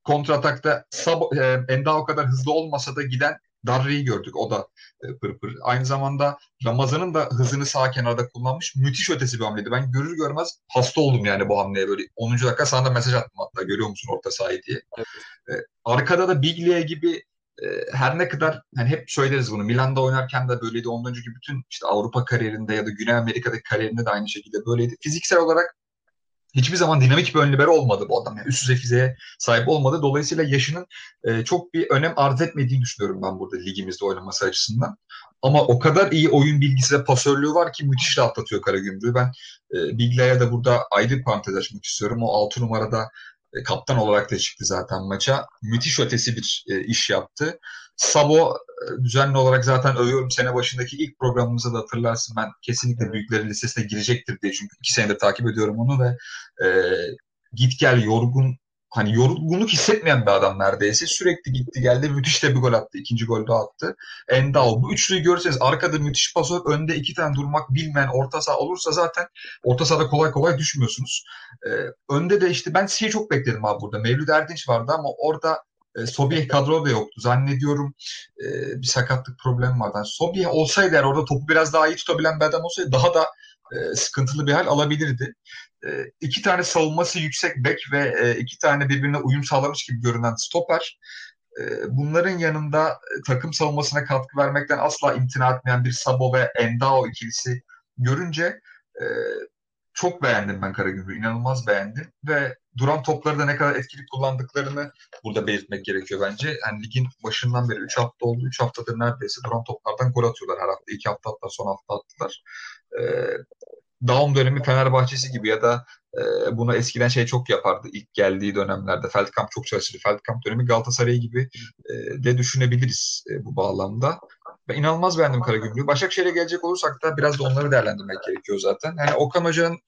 kontratakta Sabo, e, Enda o kadar hızlı olmasa da giden Darri'yi gördük. O da e, pır pır. Aynı zamanda Ramazan'ın da hızını sağ kenarda kullanmış. Müthiş ötesi bir hamleydi. Ben görür görmez hasta oldum yani bu hamleye böyle. 10. dakika sana da mesaj attım hatta görüyor musun orta sahayı diye. Evet. E, arkada da Biglia gibi e, her ne kadar hani hep söyleriz bunu Milan'da oynarken de böyleydi. Ondan önceki bütün işte Avrupa kariyerinde ya da Güney Amerika'daki kariyerinde de aynı şekilde böyleydi. Fiziksel olarak hiçbir zaman dinamik bir ön libero olmadı bu adam. Yani üst düzey fiziğe sahip olmadı. Dolayısıyla yaşının e, çok bir önem arz etmediğini düşünüyorum ben burada ligimizde oynaması açısından. Ama o kadar iyi oyun bilgisi ve pasörlüğü var ki müthiş rahatlatıyor Karagümrük'ü. Ben e, Bigla'ya da burada ayrı bir parantez açmak istiyorum. O 6 numarada e, kaptan olarak da çıktı zaten maça. Müthiş ötesi bir e, iş yaptı. Sabo e, düzenli olarak zaten övüyorum. Sene başındaki ilk programımızda da hatırlarsın ben kesinlikle büyüklerin listesine girecektir diye. Çünkü iki senedir takip ediyorum onu ve e, git gel yorgun hani yorgunluk hissetmeyen bir adam neredeyse. Sürekli gitti geldi. Müthiş de bir gol attı. İkinci gol de attı. Endal. Bu üçlüyü görürseniz arkada müthiş pasör. Önde iki tane durmak bilmeyen orta saha olursa zaten orta sahada kolay kolay düşmüyorsunuz. Ee, önde de işte ben şeyi çok bekledim abi burada. Mevlüt Erdinç vardı ama orada e, Sobih kadro da yoktu. Zannediyorum e, bir sakatlık problemi vardı. Yani olsaydı eğer orada topu biraz daha iyi tutabilen bir adam olsaydı daha da e, sıkıntılı bir hal alabilirdi. E, iki tane savunması yüksek bek ve e, iki tane birbirine uyum sağlamış gibi görünen stoper. E, bunların yanında e, takım savunmasına katkı vermekten asla imtina etmeyen bir Sabo ve Endao ikilisi görünce e, çok beğendim ben Karagümrük'ü. inanılmaz beğendim ve duran topları da ne kadar etkili kullandıklarını burada belirtmek gerekiyor bence. Yani ligin başından beri 3 hafta oldu. 3 haftadır neredeyse duran toplardan gol atıyorlar her hafta. 2 hafta hatta son hafta attılar. Ee, Daum dönemi Fenerbahçesi gibi ya da e, bunu eskiden şey çok yapardı ilk geldiği dönemlerde. Feldkamp çok çalışırdı. Feldkamp dönemi Galatasaray gibi e, de düşünebiliriz e, bu bağlamda. Ben inanılmaz beğendim Karagümrük'ü. Başakşehir'e gelecek olursak da biraz da onları değerlendirmek gerekiyor zaten. Yani Okan Hoca'nın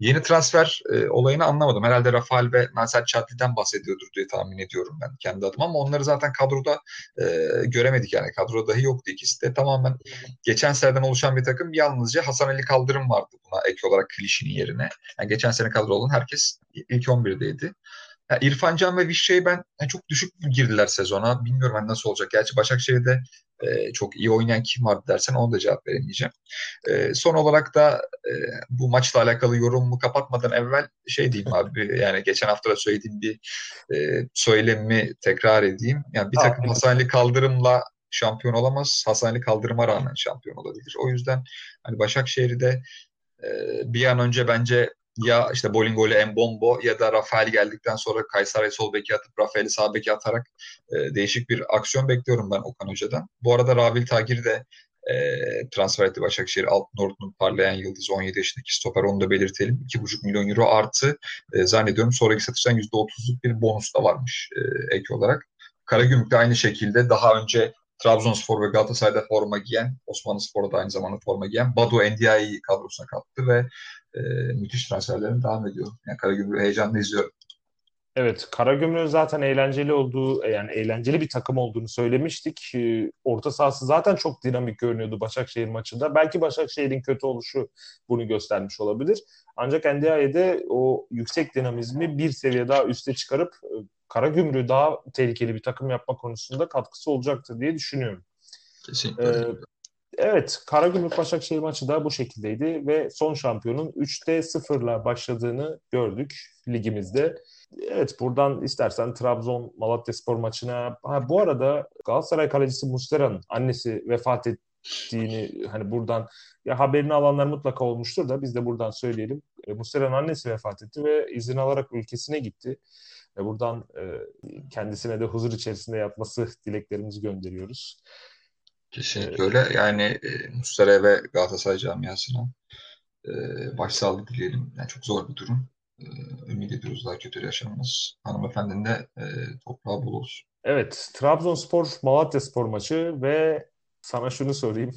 yeni transfer e, olayını anlamadım. Herhalde Rafael ve Nasser Çatli'den bahsediyordur diye tahmin ediyorum ben kendi adıma ama onları zaten kadroda e, göremedik yani. Kadroda dahi yoktu ikisi de. Tamamen geçen seneden oluşan bir takım. Yalnızca Hasan Ali Kaldırım vardı buna ek olarak klişinin yerine. Yani geçen sene kadro olan herkes ilk 11'deydi. Yani İrfan Can ve Vişçe'yi ben yani çok düşük girdiler sezona. Bilmiyorum hani nasıl olacak. Gerçi Başakşehir'de e, çok iyi oynayan kim vardı dersen onu da cevap veremeyeceğim. E, son olarak da e, bu maçla alakalı yorumumu kapatmadan evvel şey diyeyim abi yani geçen hafta da söylediğim bir e, söylemimi tekrar edeyim. Yani bir takım Hasan Hasanlı kaldırımla şampiyon olamaz. Hasan Ali kaldırıma rağmen şampiyon olabilir. O yüzden hani Başakşehir'i de e, bir an önce bence ya işte Bolingoli Mbombo ya da Rafael geldikten sonra Kayseri sol beki atıp Rafael'i sağ beki atarak e, değişik bir aksiyon bekliyorum ben Okan Hoca'dan. Bu arada Rabil Tagir de e, transfer etti Başakşehir. Altnordu'nun parlayan yıldızı 17 yaşındaki stoper onu da belirtelim. 2,5 milyon euro artı e, zannediyorum sonraki satıştan %30'luk bir bonus da varmış e, ek olarak. Karagümrük de aynı şekilde daha önce Trabzonspor ve Galatasaray'da forma giyen, Osmanlı Spor'da aynı zamanda forma giyen Badu Ndiaye'yi kadrosuna kattı ve e, müthiş transferlerin devam ediyor. Yani Karagümrük heyecanla izliyorum. Evet, Karagümrük'ün zaten eğlenceli olduğu, yani eğlenceli bir takım olduğunu söylemiştik. Ee, orta sahası zaten çok dinamik görünüyordu Başakşehir maçında. Belki Başakşehir'in kötü oluşu bunu göstermiş olabilir. Ancak NDI'de o yüksek dinamizmi bir seviye daha üste çıkarıp e, Karagümrük'ü daha tehlikeli bir takım yapma konusunda katkısı olacaktır diye düşünüyorum. Kesinlikle. Ee, evet, Karagümrük Başakşehir maçı da bu şekildeydi ve son şampiyonun 3'te 0'la başladığını gördük ligimizde. Evet buradan istersen Trabzon Malatya Spor maçına ha, bu arada Galatasaray kalecisi Mustera'nın annesi vefat ettiğini hani buradan ya haberini alanlar mutlaka olmuştur da biz de buradan söyleyelim. E, Mustera'nın annesi vefat etti ve izin alarak ülkesine gitti. E, buradan e, kendisine de huzur içerisinde yatması dileklerimizi gönderiyoruz. Kesinlikle öyle. Yani e, Mustera ve Galatasaray camiasına e, başsağlığı dileyelim. Yani çok zor bir durum. Ee, ümit ediyoruz daha kötü yaşamamız. Hanımefendinin de e, toprağı bol olsun. Evet, Trabzonspor Malatya Spor maçı ve sana şunu sorayım.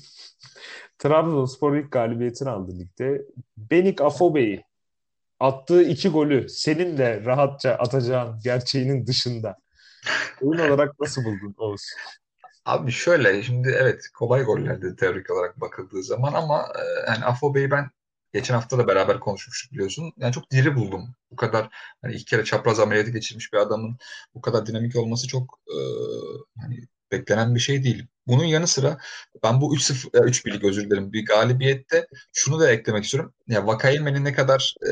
Trabzonspor ilk galibiyetini aldı ligde. Benik Afobe'yi attığı iki golü senin de rahatça atacağın gerçeğinin dışında oyun olarak nasıl buldun Oğuz? Abi şöyle şimdi evet kolay gollerdi teorik olarak bakıldığı zaman ama e, yani Afobe'yi ben Geçen hafta da beraber konuşmuştuk biliyorsun. Yani çok diri buldum. Bu kadar hani iki kere çapraz ameliyatı geçirmiş bir adamın bu kadar dinamik olması çok e, hani beklenen bir şey değil. Bunun yanı sıra ben bu 3-0 3 birlik özür dilerim bir galibiyette şunu da eklemek istiyorum. Ya Vakayeme'nin ne kadar e,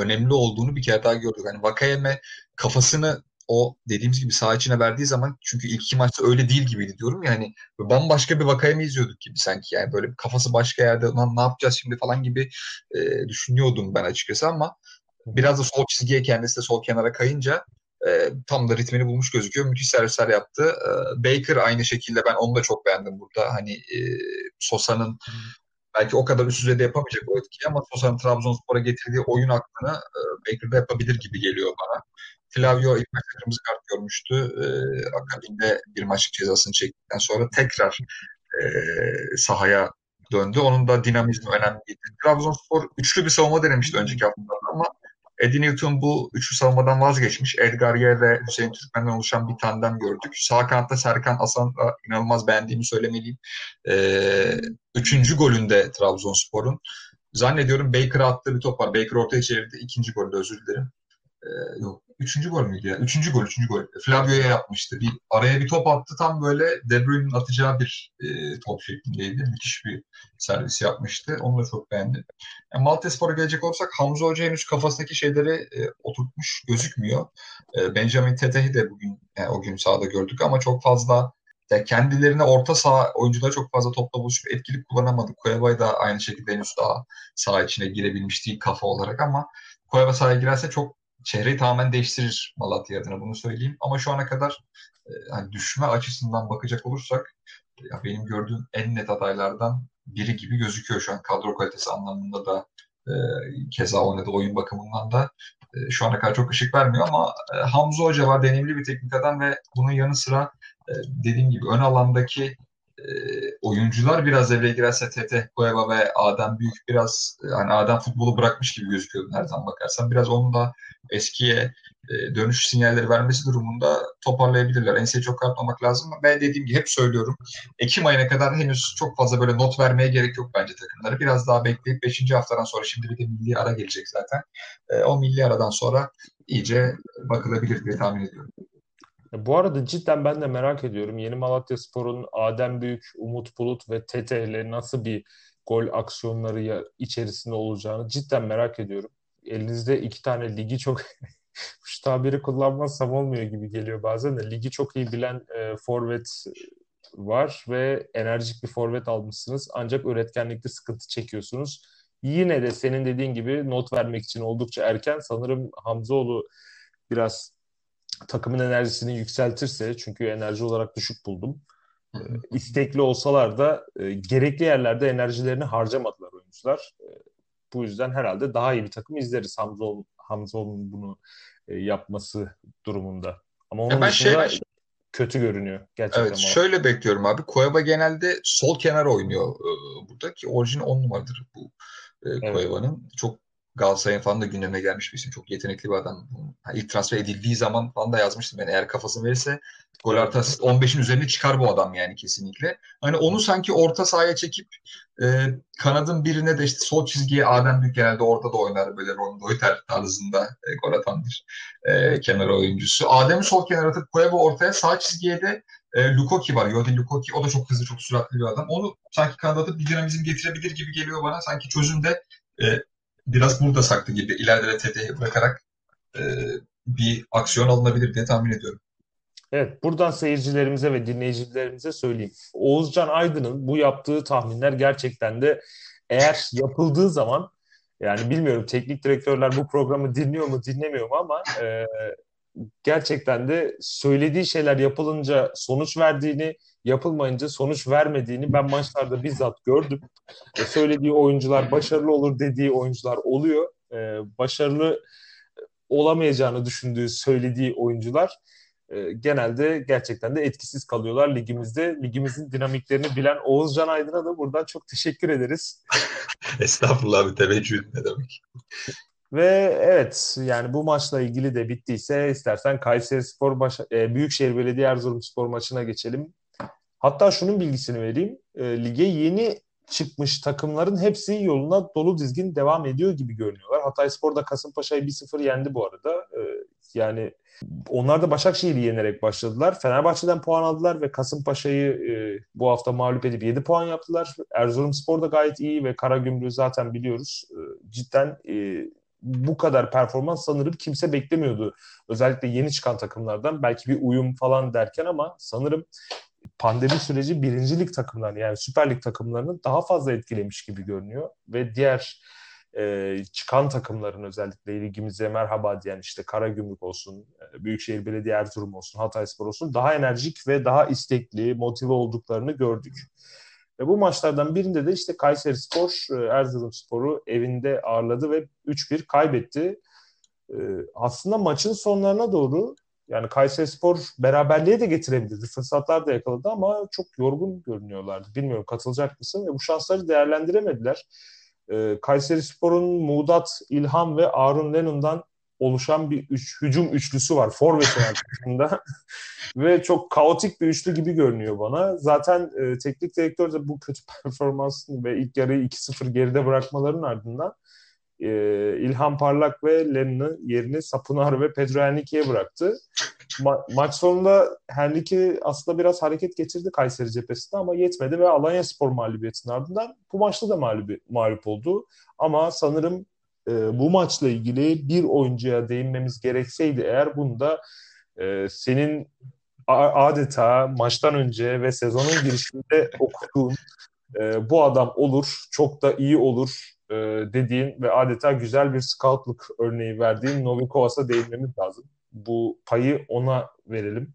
önemli olduğunu bir kere daha gördük. Hani Vakayeme kafasını o dediğimiz gibi saha içine verdiği zaman çünkü ilk iki maçta öyle değil gibiydi diyorum yani bambaşka bir vakayı mı izliyorduk gibi sanki yani böyle kafası başka yerde lan ne yapacağız şimdi falan gibi e, düşünüyordum ben açıkçası ama biraz da sol çizgiye kendisi de sol kenara kayınca e, tam da ritmini bulmuş gözüküyor. Müthiş servisler yaptı. E, Baker aynı şekilde ben onu da çok beğendim burada. Hani e, Sosa'nın belki o kadar üst düzeyde yapamayacak o etkiyi ama Sosa'nın Trabzonspor'a getirdiği oyun aklını e, Baker'da yapabilir gibi geliyor bana. Flavio ilk maçta kırmızı kart görmüştü. E, akabinde bir maç cezasını çektikten sonra tekrar e, sahaya döndü. Onun da dinamizmi önemliydi. Trabzonspor üçlü bir savunma denemişti önceki haftalarda ama Eddie Newton bu üçlü savunmadan vazgeçmiş. Edgar Yer ve Hüseyin Türkmen'den oluşan bir tandem gördük. Sağ kanatta Serkan Asan da inanılmaz beğendiğimi söylemeliyim. Ee, üçüncü golünde Trabzonspor'un. Zannediyorum Baker'a attığı bir top var. Baker ortaya çevirdi. İkinci golde özür dilerim. Ee, yok Üçüncü gol müydü ya? Üçüncü gol, üçüncü gol. Flavio'ya yapmıştı. Bir, araya bir top attı. Tam böyle De Bruyne'in atacağı bir e, top şeklindeydi. Müthiş bir servis yapmıştı. Onu da çok beğendim. Yani Maltespor'a gelecek olursak Hamza Hoca henüz kafasındaki şeyleri e, oturtmuş gözükmüyor. E, Benjamin Tete'yi de bugün yani o gün sahada gördük ama çok fazla ya kendilerine orta saha oyuncuları çok fazla topla buluşup etkili kullanamadı. Koyabay da aynı şekilde henüz daha saha içine girebilmiş değil kafa olarak ama Koyaba sahaya girerse çok çehreyi tamamen değiştirir Malatya adına bunu söyleyeyim. Ama şu ana kadar e, yani düşme açısından bakacak olursak ya benim gördüğüm en net adaylardan biri gibi gözüküyor şu an kadro kalitesi anlamında da e, keza oynadığı oyun bakımından da e, şu ana kadar çok ışık vermiyor ama e, Hamza Hoca var deneyimli bir teknik adam ve bunun yanı sıra e, dediğim gibi ön alandaki e, oyuncular biraz devreye girerse Tete, Cueva ve Adem Büyük biraz yani Adem futbolu bırakmış gibi gözüküyordu nereden bakarsan. Biraz onun da eskiye e, dönüş sinyalleri vermesi durumunda toparlayabilirler. Enseyi çok kapatmamak lazım. Ben dediğim gibi hep söylüyorum. Ekim ayına kadar henüz çok fazla böyle not vermeye gerek yok bence takımları. Biraz daha bekleyip 5. haftadan sonra şimdi bir de milli ara gelecek zaten. E, o milli aradan sonra iyice bakılabilir diye tahmin ediyorum. Bu arada cidden ben de merak ediyorum. Yeni Malatya Spor'un Adem Büyük, Umut Bulut ve Tete ile nasıl bir gol aksiyonları içerisinde olacağını cidden merak ediyorum. Elinizde iki tane ligi çok şu tabiri kullanmazsam olmuyor gibi geliyor bazen de. Ligi çok iyi bilen e, forvet var ve enerjik bir forvet almışsınız. Ancak üretkenlikte sıkıntı çekiyorsunuz. Yine de senin dediğin gibi not vermek için oldukça erken. Sanırım Hamzoğlu biraz takımın enerjisini yükseltirse çünkü enerji olarak düşük buldum. E, istekli olsalar da e, gerekli yerlerde enerjilerini harcamadılar oyuncular. E, bu yüzden herhalde daha iyi bir takım izleriz Hamzoğlu, Hamzoğlu'nun bunu e, yapması durumunda. Ama onun ben dışında şey, kötü görünüyor gerçekten. Evet, şöyle bekliyorum abi. Cueva genelde sol kenar oynuyor e, burada ki orijin 10 numaradır bu e, evet. Çok Galatasaray'ın falan da gündeme gelmiş bir isim. Çok yetenekli bir adam. İlk transfer edildiği zaman falan da yazmıştım. Yani eğer kafası verirse gol artı asist 15'in üzerine çıkar bu adam yani kesinlikle. Hani onu sanki orta sahaya çekip e, kanadın birine de işte sol çizgiye Adem Büyük genelde orada da oynar böyle Ron Doyter tarzında e, gol atan bir e, kenar oyuncusu. Adem'i sol kenara atıp Cueva ortaya sağ çizgiye de e, Lukoki var. Yodi Lukoki. O da çok hızlı, çok süratli bir adam. Onu sanki kanada atıp bir dinamizm getirebilir gibi geliyor bana. Sanki çözümde e, biraz burada saklı gibi ileride de TT'ye bırakarak e, bir aksiyon alınabilir diye tahmin ediyorum. Evet, buradan seyircilerimize ve dinleyicilerimize söyleyeyim. Oğuzcan Aydın'ın bu yaptığı tahminler gerçekten de eğer yapıldığı zaman yani bilmiyorum teknik direktörler bu programı dinliyor mu dinlemiyor mu ama e, gerçekten de söylediği şeyler yapılınca sonuç verdiğini, yapılmayınca sonuç vermediğini ben maçlarda bizzat gördüm. E, söylediği oyuncular başarılı olur dediği oyuncular oluyor. E, başarılı olamayacağını düşündüğü söylediği oyuncular e, genelde gerçekten de etkisiz kalıyorlar ligimizde. Ligimizin dinamiklerini bilen Oğuzcan Aydın'a da buradan çok teşekkür ederiz. Estağfurullah bir teveccüh ne demek. Ve evet yani bu maçla ilgili de bittiyse istersen Kayseri Spor baş, e, Büyükşehir Belediye Erzurum Spor maçına geçelim. Hatta şunun bilgisini vereyim. E, lige yeni çıkmış takımların hepsi yoluna dolu dizgin devam ediyor gibi görünüyorlar. Hatay Spor da Kasımpaşa'yı 1-0 yendi bu arada. E, yani onlar da Başakşehir'i yenerek başladılar. Fenerbahçe'den puan aldılar ve Kasımpaşa'yı e, bu hafta mağlup edip 7 puan yaptılar. Erzurum Spor da gayet iyi ve Karagümrük'ü zaten biliyoruz. E, cidden e, bu kadar performans sanırım kimse beklemiyordu. Özellikle yeni çıkan takımlardan belki bir uyum falan derken ama sanırım pandemi süreci birincilik takımlarını yani Süper Lig takımlarını daha fazla etkilemiş gibi görünüyor ve diğer e, çıkan takımların özellikle ligimize merhaba diyen işte Karagümrük olsun, e, Büyükşehir Belediye Erzurum olsun, Hatayspor olsun daha enerjik ve daha istekli, motive olduklarını gördük. Ve bu maçlardan birinde de işte Kayseri Spor e, Erzurum Spor'u evinde ağırladı ve 3-1 kaybetti. E, aslında maçın sonlarına doğru yani Kayseri Spor beraberliğe de getirebilirdi. Fırsatlar da yakaladı ama çok yorgun görünüyorlardı. Bilmiyorum katılacak mısın? Ve bu şansları değerlendiremediler. E, Kayseri Spor'un Muğdat, İlham ve Arun Lennon'dan oluşan bir üç, hücum üçlüsü var. Forvet'in arkasında. Ve çok kaotik bir üçlü gibi görünüyor bana. Zaten e, teknik direktör de bu kötü performansını ve ilk yarıyı 2-0 geride bırakmaların ardından e, İlhan Parlak ve Lennon'ı yerini Sapunar ve Pedro Henrique'ye bıraktı. Ma- maç sonunda Henrique aslında biraz hareket getirdi Kayseri cephesinde ama yetmedi ve Alanya Spor mağlubiyetinin ardından bu maçta da mağlup, mağlup oldu. Ama sanırım e, bu maçla ilgili bir oyuncuya değinmemiz gerekseydi eğer bunda e, senin adeta maçtan önce ve sezonun girişinde okuduğun e, bu adam olur, çok da iyi olur e, dediğin ve adeta güzel bir scoutluk örneği verdiğin Novi Kovas'a değinmemiz lazım. Bu payı ona verelim.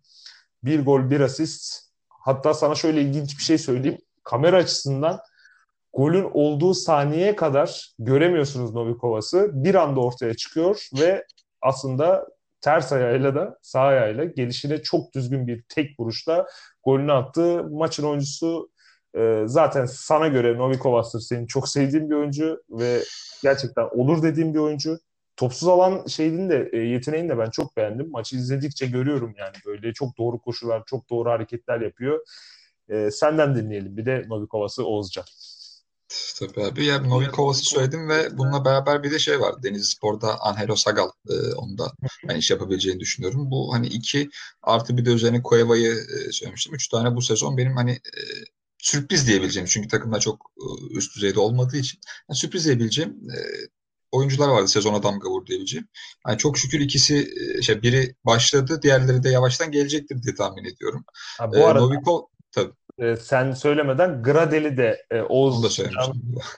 Bir gol, bir asist. Hatta sana şöyle ilginç bir şey söyleyeyim. Kamera açısından golün olduğu saniyeye kadar göremiyorsunuz Novikovas'ı. Bir anda ortaya çıkıyor ve aslında ters ayağıyla da sağ ayağıyla gelişine çok düzgün bir tek vuruşla golünü attı. Maçın oyuncusu e, zaten sana göre Novikovas'tır senin çok sevdiğin bir oyuncu ve gerçekten olur dediğim bir oyuncu. Topsuz alan şeyin de e, yeteneğini de ben çok beğendim. Maçı izledikçe görüyorum yani böyle çok doğru koşular, çok doğru hareketler yapıyor. E, senden dinleyelim bir de Novikovas'ı Oğuzcan. Tabii abi. Ya Novikovas'ı söyledim ve bununla beraber bir de şey var. Denizli Spor'da Angelo Sagal. E, onu da ben iş yapabileceğini düşünüyorum. Bu hani iki artı bir de üzerine Cueva'yı e, söylemiştim. Üç tane bu sezon benim hani e, sürpriz diyebileceğim. Çünkü takımda çok e, üst düzeyde olmadığı için. Yani sürpriz diyebileceğim e, oyuncular vardı sezona damga vurdu diyebileceğim. Yani çok şükür ikisi e, şey biri başladı, diğerleri de yavaştan gelecektir diye tahmin ediyorum. Ha, bu e, arada Novikov tabii. E, sen söylemeden Gradel'i de e, Oğuz da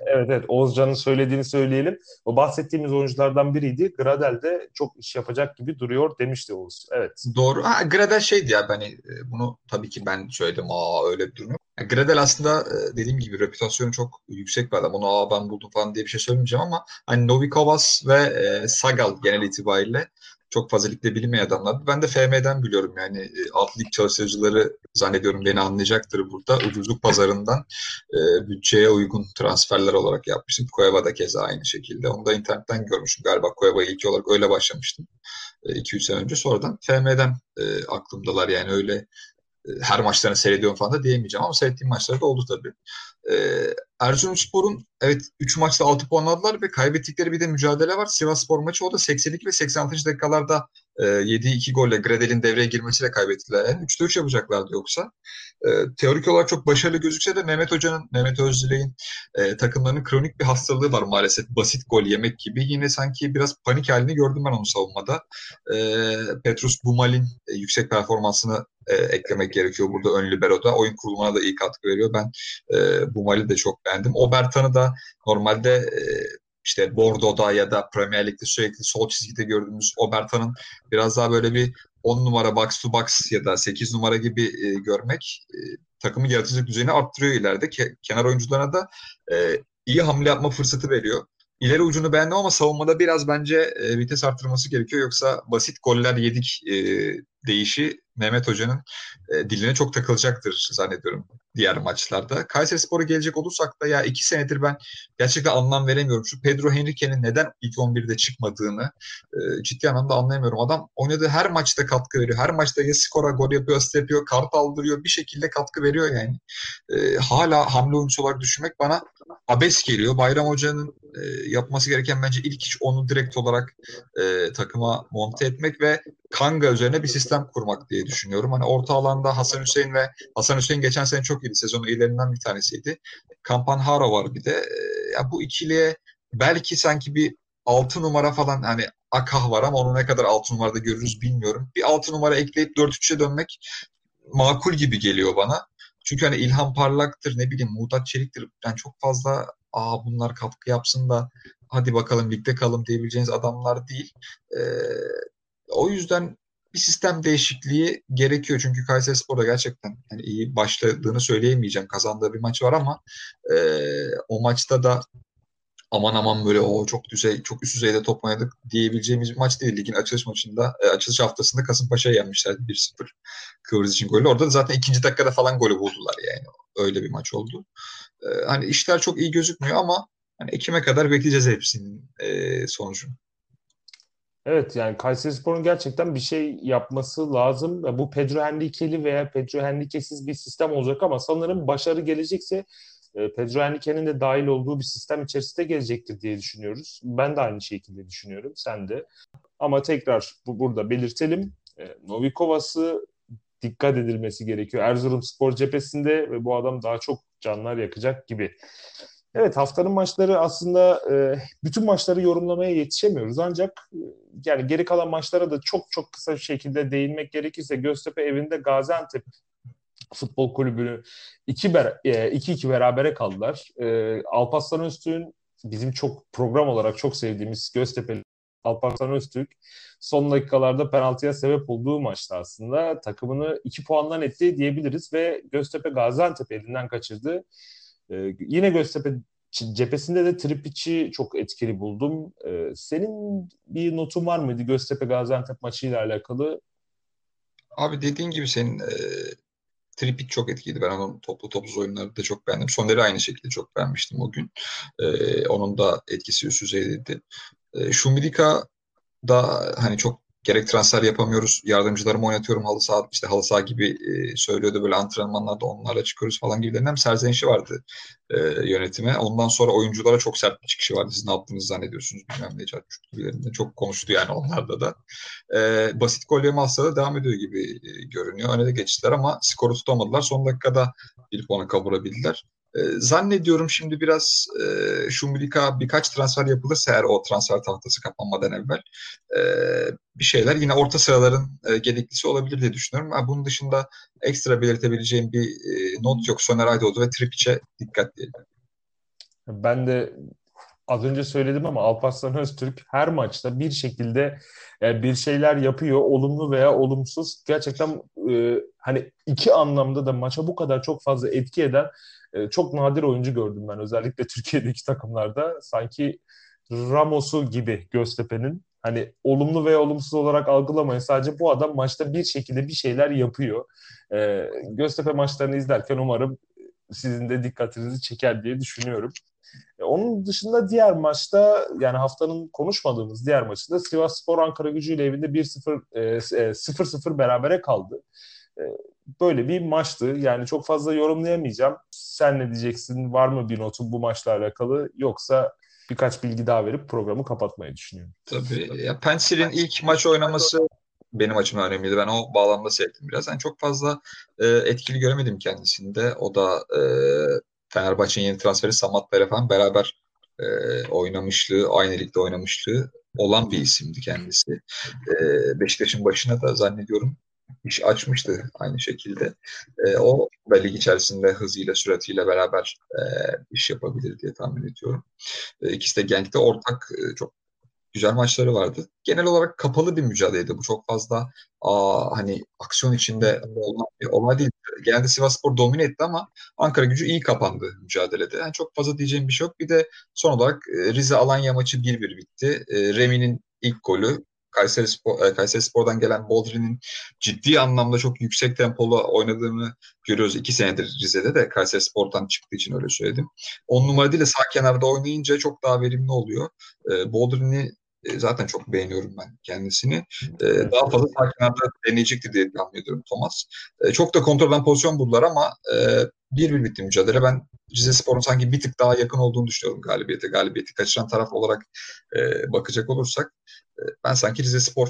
evet evet Oğuzcan'ın söylediğini söyleyelim. O bahsettiğimiz oyunculardan biriydi. Gradel de çok iş yapacak gibi duruyor demişti Oğuz. Evet. Doğru. Ha, Gradel şeydi ya hani e, bunu tabii ki ben söyledim. Aa öyle bir durum yok. Gradel aslında e, dediğim gibi reputasyonu çok yüksek bir adam. Onu aa ben buldum falan diye bir şey söylemeyeceğim ama hani Novikovas ve e, Sagal genel itibariyle çok fazla ligde bilinmeyen adamlar. Ben de FM'den biliyorum yani e, alt lig çalıştırıcıları zannediyorum beni anlayacaktır burada. Ucuzluk pazarından e, bütçeye uygun transferler olarak yapmıştım. Cueva da keza aynı şekilde. Onu da internetten görmüşüm. Galiba Cueva'ya ilk olarak öyle başlamıştım. 2-3 e, sene önce. Sonradan FM'den e, aklımdalar yani öyle e, her maçlarını seyrediyorum falan da diyemeyeceğim ama seyrettiğim maçları da oldu tabii. Ee, Erzurumspor'un evet 3 maçta 6 puan aldılar ve kaybettikleri bir de mücadele var. Sivas Spor maçı o da 82 ve 86. dakikalarda e, yediği 2 golle Gredel'in devreye girmesiyle kaybettiler. Yani 3'te 3 yapacaklardı yoksa. E, teorik olarak çok başarılı gözükse de Mehmet Hoca'nın, Mehmet Özdilek'in e, takımlarının kronik bir hastalığı var maalesef. Basit gol yemek gibi. Yine sanki biraz panik halini gördüm ben onu savunmada. E, Petrus Bumal'in e, yüksek performansını e, eklemek gerekiyor burada ön libero'da. Oyun kurulumuna da iyi katkı veriyor. Ben e, Bumal'i de çok beğendim. Obertan'ı da normalde e, işte Bordeaux'da ya da Premier Lig'de sürekli sol çizgide gördüğümüz Obertan'ın biraz daha böyle bir 10 numara box to box ya da 8 numara gibi e, görmek e, takımın yaratıcılık düzeyini arttırıyor ileride. Ke- kenar oyuncularına da e, iyi hamle yapma fırsatı veriyor. İleri ucunu beğendim ama savunmada biraz bence e, vites arttırması gerekiyor. Yoksa basit goller yedik e, deyişi Mehmet Hoca'nın e, diline çok takılacaktır zannediyorum diğer maçlarda. Kayseri Spor'a gelecek olursak da ya iki senedir ben gerçekten anlam veremiyorum. Şu Pedro Henrique'nin neden ilk 11'de çıkmadığını e, ciddi anlamda anlayamıyorum. Adam oynadığı her maçta katkı veriyor. Her maçta ya skora gol yapıyor, asist yapıyor, kart aldırıyor. Bir şekilde katkı veriyor yani. E, hala hamle oyuncusu olarak düşünmek bana abes geliyor. Bayram Hoca'nın e, yapması gereken bence ilk iş onu direkt olarak e, takıma monte etmek ve Kanga üzerine bir sistem kurmak diye düşünüyorum. Hani orta alanda Hasan Hüseyin ve Hasan Hüseyin geçen sene çok iyiydi. Sezonun iyilerinden bir tanesiydi. Kampan Haro var bir de. E, ya bu ikiliye belki sanki bir 6 numara falan hani Akah var ama onu ne kadar 6 numarada görürüz bilmiyorum. Bir 6 numara ekleyip 4-3'e dönmek makul gibi geliyor bana. Çünkü hani İlhan Parlak'tır ne bileyim Muğdat Çelik'tir. Yani çok fazla aa bunlar katkı yapsın da hadi bakalım ligde kalın diyebileceğiniz adamlar değil. Ee, o yüzden bir sistem değişikliği gerekiyor. Çünkü Kayseri Spor'da gerçekten yani iyi başladığını söyleyemeyeceğim. Kazandığı bir maç var ama e, o maçta da aman aman böyle o çok düzey çok üst düzeyde top oynadık diyebileceğimiz bir maç değil. Ligin açılış maçında e, açılış haftasında Kasımpaşa'ya yenmişlerdi 1-0 Kıvırız için golü. Orada da zaten ikinci dakikada falan golü buldular yani. Öyle bir maç oldu. E, hani işler çok iyi gözükmüyor ama hani Ekim'e kadar bekleyeceğiz hepsinin e, sonucunu. Evet yani Kayserispor'un gerçekten bir şey yapması lazım. Bu Pedro Henrique'li veya Pedro Henrique'siz bir sistem olacak ama sanırım başarı gelecekse e, Pedro Henrique'nin de dahil olduğu bir sistem içerisinde gelecektir diye düşünüyoruz. Ben de aynı şekilde düşünüyorum. Sen de. Ama tekrar bu, burada belirtelim. E, Novikovas'ı dikkat edilmesi gerekiyor. Erzurum spor cephesinde ve bu adam daha çok canlar yakacak gibi. Evet haftanın maçları aslında e, bütün maçları yorumlamaya yetişemiyoruz. Ancak e, yani geri kalan maçlara da çok çok kısa bir şekilde değinmek gerekirse Göztepe evinde Gaziantep Futbol Kulübü'nü 2-2 e, berabere kaldılar. E, Alparslan Öztürk'ün bizim çok program olarak çok sevdiğimiz Göztepe Alparslan Öztürk son dakikalarda penaltıya sebep olduğu maçta aslında takımını 2 puandan etti diyebiliriz ve Göztepe Gaziantep elinden kaçırdı. Ee, yine Göztepe cephesinde de Tripic'i çok etkili buldum. Ee, senin bir notun var mıydı Göztepe Gaziantep maçıyla alakalı? Abi dediğin gibi senin e, Trippic çok etkiliydi. Ben onun toplu topsuz oyunları da çok beğendim. Soner'i aynı şekilde çok beğenmiştim o gün. E, onun da etkisi üst düzeydeydi. E, Şumidika da hani çok gerek transfer yapamıyoruz. Yardımcılarımı oynatıyorum halı saha işte halı saha gibi e, söylüyordu böyle antrenmanlarda onlarla çıkıyoruz falan gibilerinden hem serzenişi vardı e, yönetime. Ondan sonra oyunculara çok sert bir çıkışı vardı. Siz ne yaptığınızı zannediyorsunuz bilmem ne çarpmış gibilerinden. Çok konuştu yani onlarda da. E, basit gol yeme da devam ediyor gibi e, görünüyor. Öne de geçtiler ama skoru tutamadılar. Son dakikada bir puanı kavurabildiler. E, zannediyorum şimdi biraz e, Şumbilika birkaç transfer yapılırsa eğer o transfer tahtası kapanmadan evvel e, bir şeyler yine orta sıraların e, gereklisi olabilir diye düşünüyorum. Ha, bunun dışında ekstra belirtebileceğim bir e, not yok. Soner Aydoğdu ve Tripic'e dikkat diyelim. Ben de az önce söyledim ama Alparslan Öztürk her maçta bir şekilde e, bir şeyler yapıyor. Olumlu veya olumsuz. Gerçekten e, hani iki anlamda da maça bu kadar çok fazla etki eden e, çok nadir oyuncu gördüm ben. Özellikle Türkiye'deki takımlarda. Sanki Ramos'u gibi Göztepe'nin hani olumlu veya olumsuz olarak algılamayın. Sadece bu adam maçta bir şekilde bir şeyler yapıyor. E, Göztepe maçlarını izlerken umarım sizin de dikkatinizi çeker diye düşünüyorum. E, onun dışında diğer maçta yani haftanın konuşmadığımız diğer maçında Sivas Spor Ankara Gücü ile evinde 1-0 0-0 e, berabere kaldı. E, böyle bir maçtı. Yani çok fazla yorumlayamayacağım. Sen ne diyeceksin? Var mı bir notun bu maçla alakalı? Yoksa birkaç bilgi daha verip programı kapatmayı düşünüyorum. Tabii. Ya Pensir'in ilk maç oynaması benim açımdan önemliydi. Ben o bağlamda sevdim biraz. Yani çok fazla e, etkili göremedim kendisinde. O da e, Fenerbahçe'nin yeni transferi Samat Bere falan beraber e, oynamışlığı, aynı ligde oynamışlığı olan bir isimdi kendisi. E, Beşiktaş'ın başına da zannediyorum iş açmıştı aynı şekilde. E, o da lig içerisinde hızıyla, süratiyle beraber e, iş yapabilir diye tahmin ediyorum. E, ikisi de Genk'te ortak e, çok güzel maçları vardı. Genel olarak kapalı bir mücadeleydi. Bu çok fazla aa, hani aksiyon içinde olan bir olay değil. Genelde Sivasspor domine etti ama Ankara gücü iyi kapandı mücadelede. Yani çok fazla diyeceğim bir şey yok. Bir de son olarak e, Rize Alanya maçı 1-1 bitti. E, Remi'nin ilk golü Kayseri, Spor, e, Kayseri Spor'dan gelen Boldrin'in ciddi anlamda çok yüksek tempolu oynadığını görüyoruz. iki senedir Rize'de de Kayseri Spor'dan çıktığı için öyle söyledim. On numara değil de sağ kenarda oynayınca çok daha verimli oluyor. Boldrin'i e, zaten çok beğeniyorum ben kendisini. E, daha fazla sağ kenarda deneyecektir diye tahmin ediyorum Thomas. E, çok da kontrolden pozisyon buldular ama bir bir bitti mücadele. Ben Rize Spor'un sanki bir tık daha yakın olduğunu düşünüyorum galibiyete. Galibiyeti kaçıran taraf olarak bakacak olursak ben sanki Rize Spor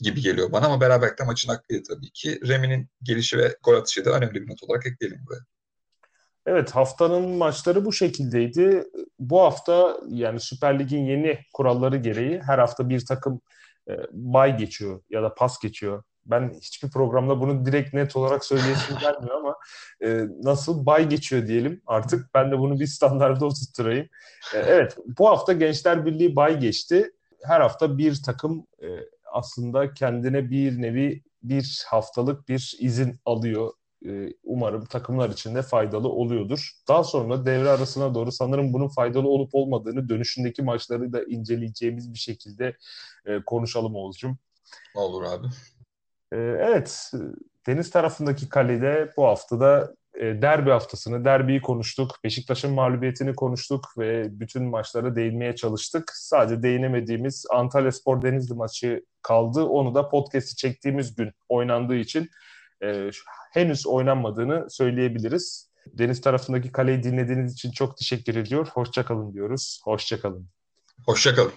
gibi geliyor bana ama beraberlikte maçın hakkıydı tabii ki. Remi'nin gelişi ve gol atışı da önemli bir not olarak ekleyelim buraya. Evet haftanın maçları bu şekildeydi. Bu hafta yani Süper Lig'in yeni kuralları gereği her hafta bir takım e, bay geçiyor ya da pas geçiyor. Ben hiçbir programda bunu direkt net olarak söyleyesim gelmiyor ama e, nasıl bay geçiyor diyelim artık. Ben de bunu bir standarda oturtturayım. E, evet bu hafta Gençler Birliği bay geçti. Her hafta bir takım e, aslında kendine bir nevi bir haftalık bir izin alıyor umarım takımlar için de faydalı oluyordur. Daha sonra devre arasına doğru sanırım bunun faydalı olup olmadığını dönüşündeki maçları da inceleyeceğimiz bir şekilde e, konuşalım Oğuzcum. Olur abi. E, evet, deniz tarafındaki kalede bu haftada derbi haftasını, derbiyi konuştuk. Beşiktaş'ın mağlubiyetini konuştuk ve bütün maçlara değinmeye çalıştık. Sadece değinemediğimiz Antalya Spor Denizli maçı kaldı. Onu da podcast'i çektiğimiz gün oynandığı için henüz oynanmadığını söyleyebiliriz. Deniz tarafındaki kaleyi dinlediğiniz için çok teşekkür ediyor. Hoşçakalın diyoruz. Hoşçakalın. Hoşçakalın.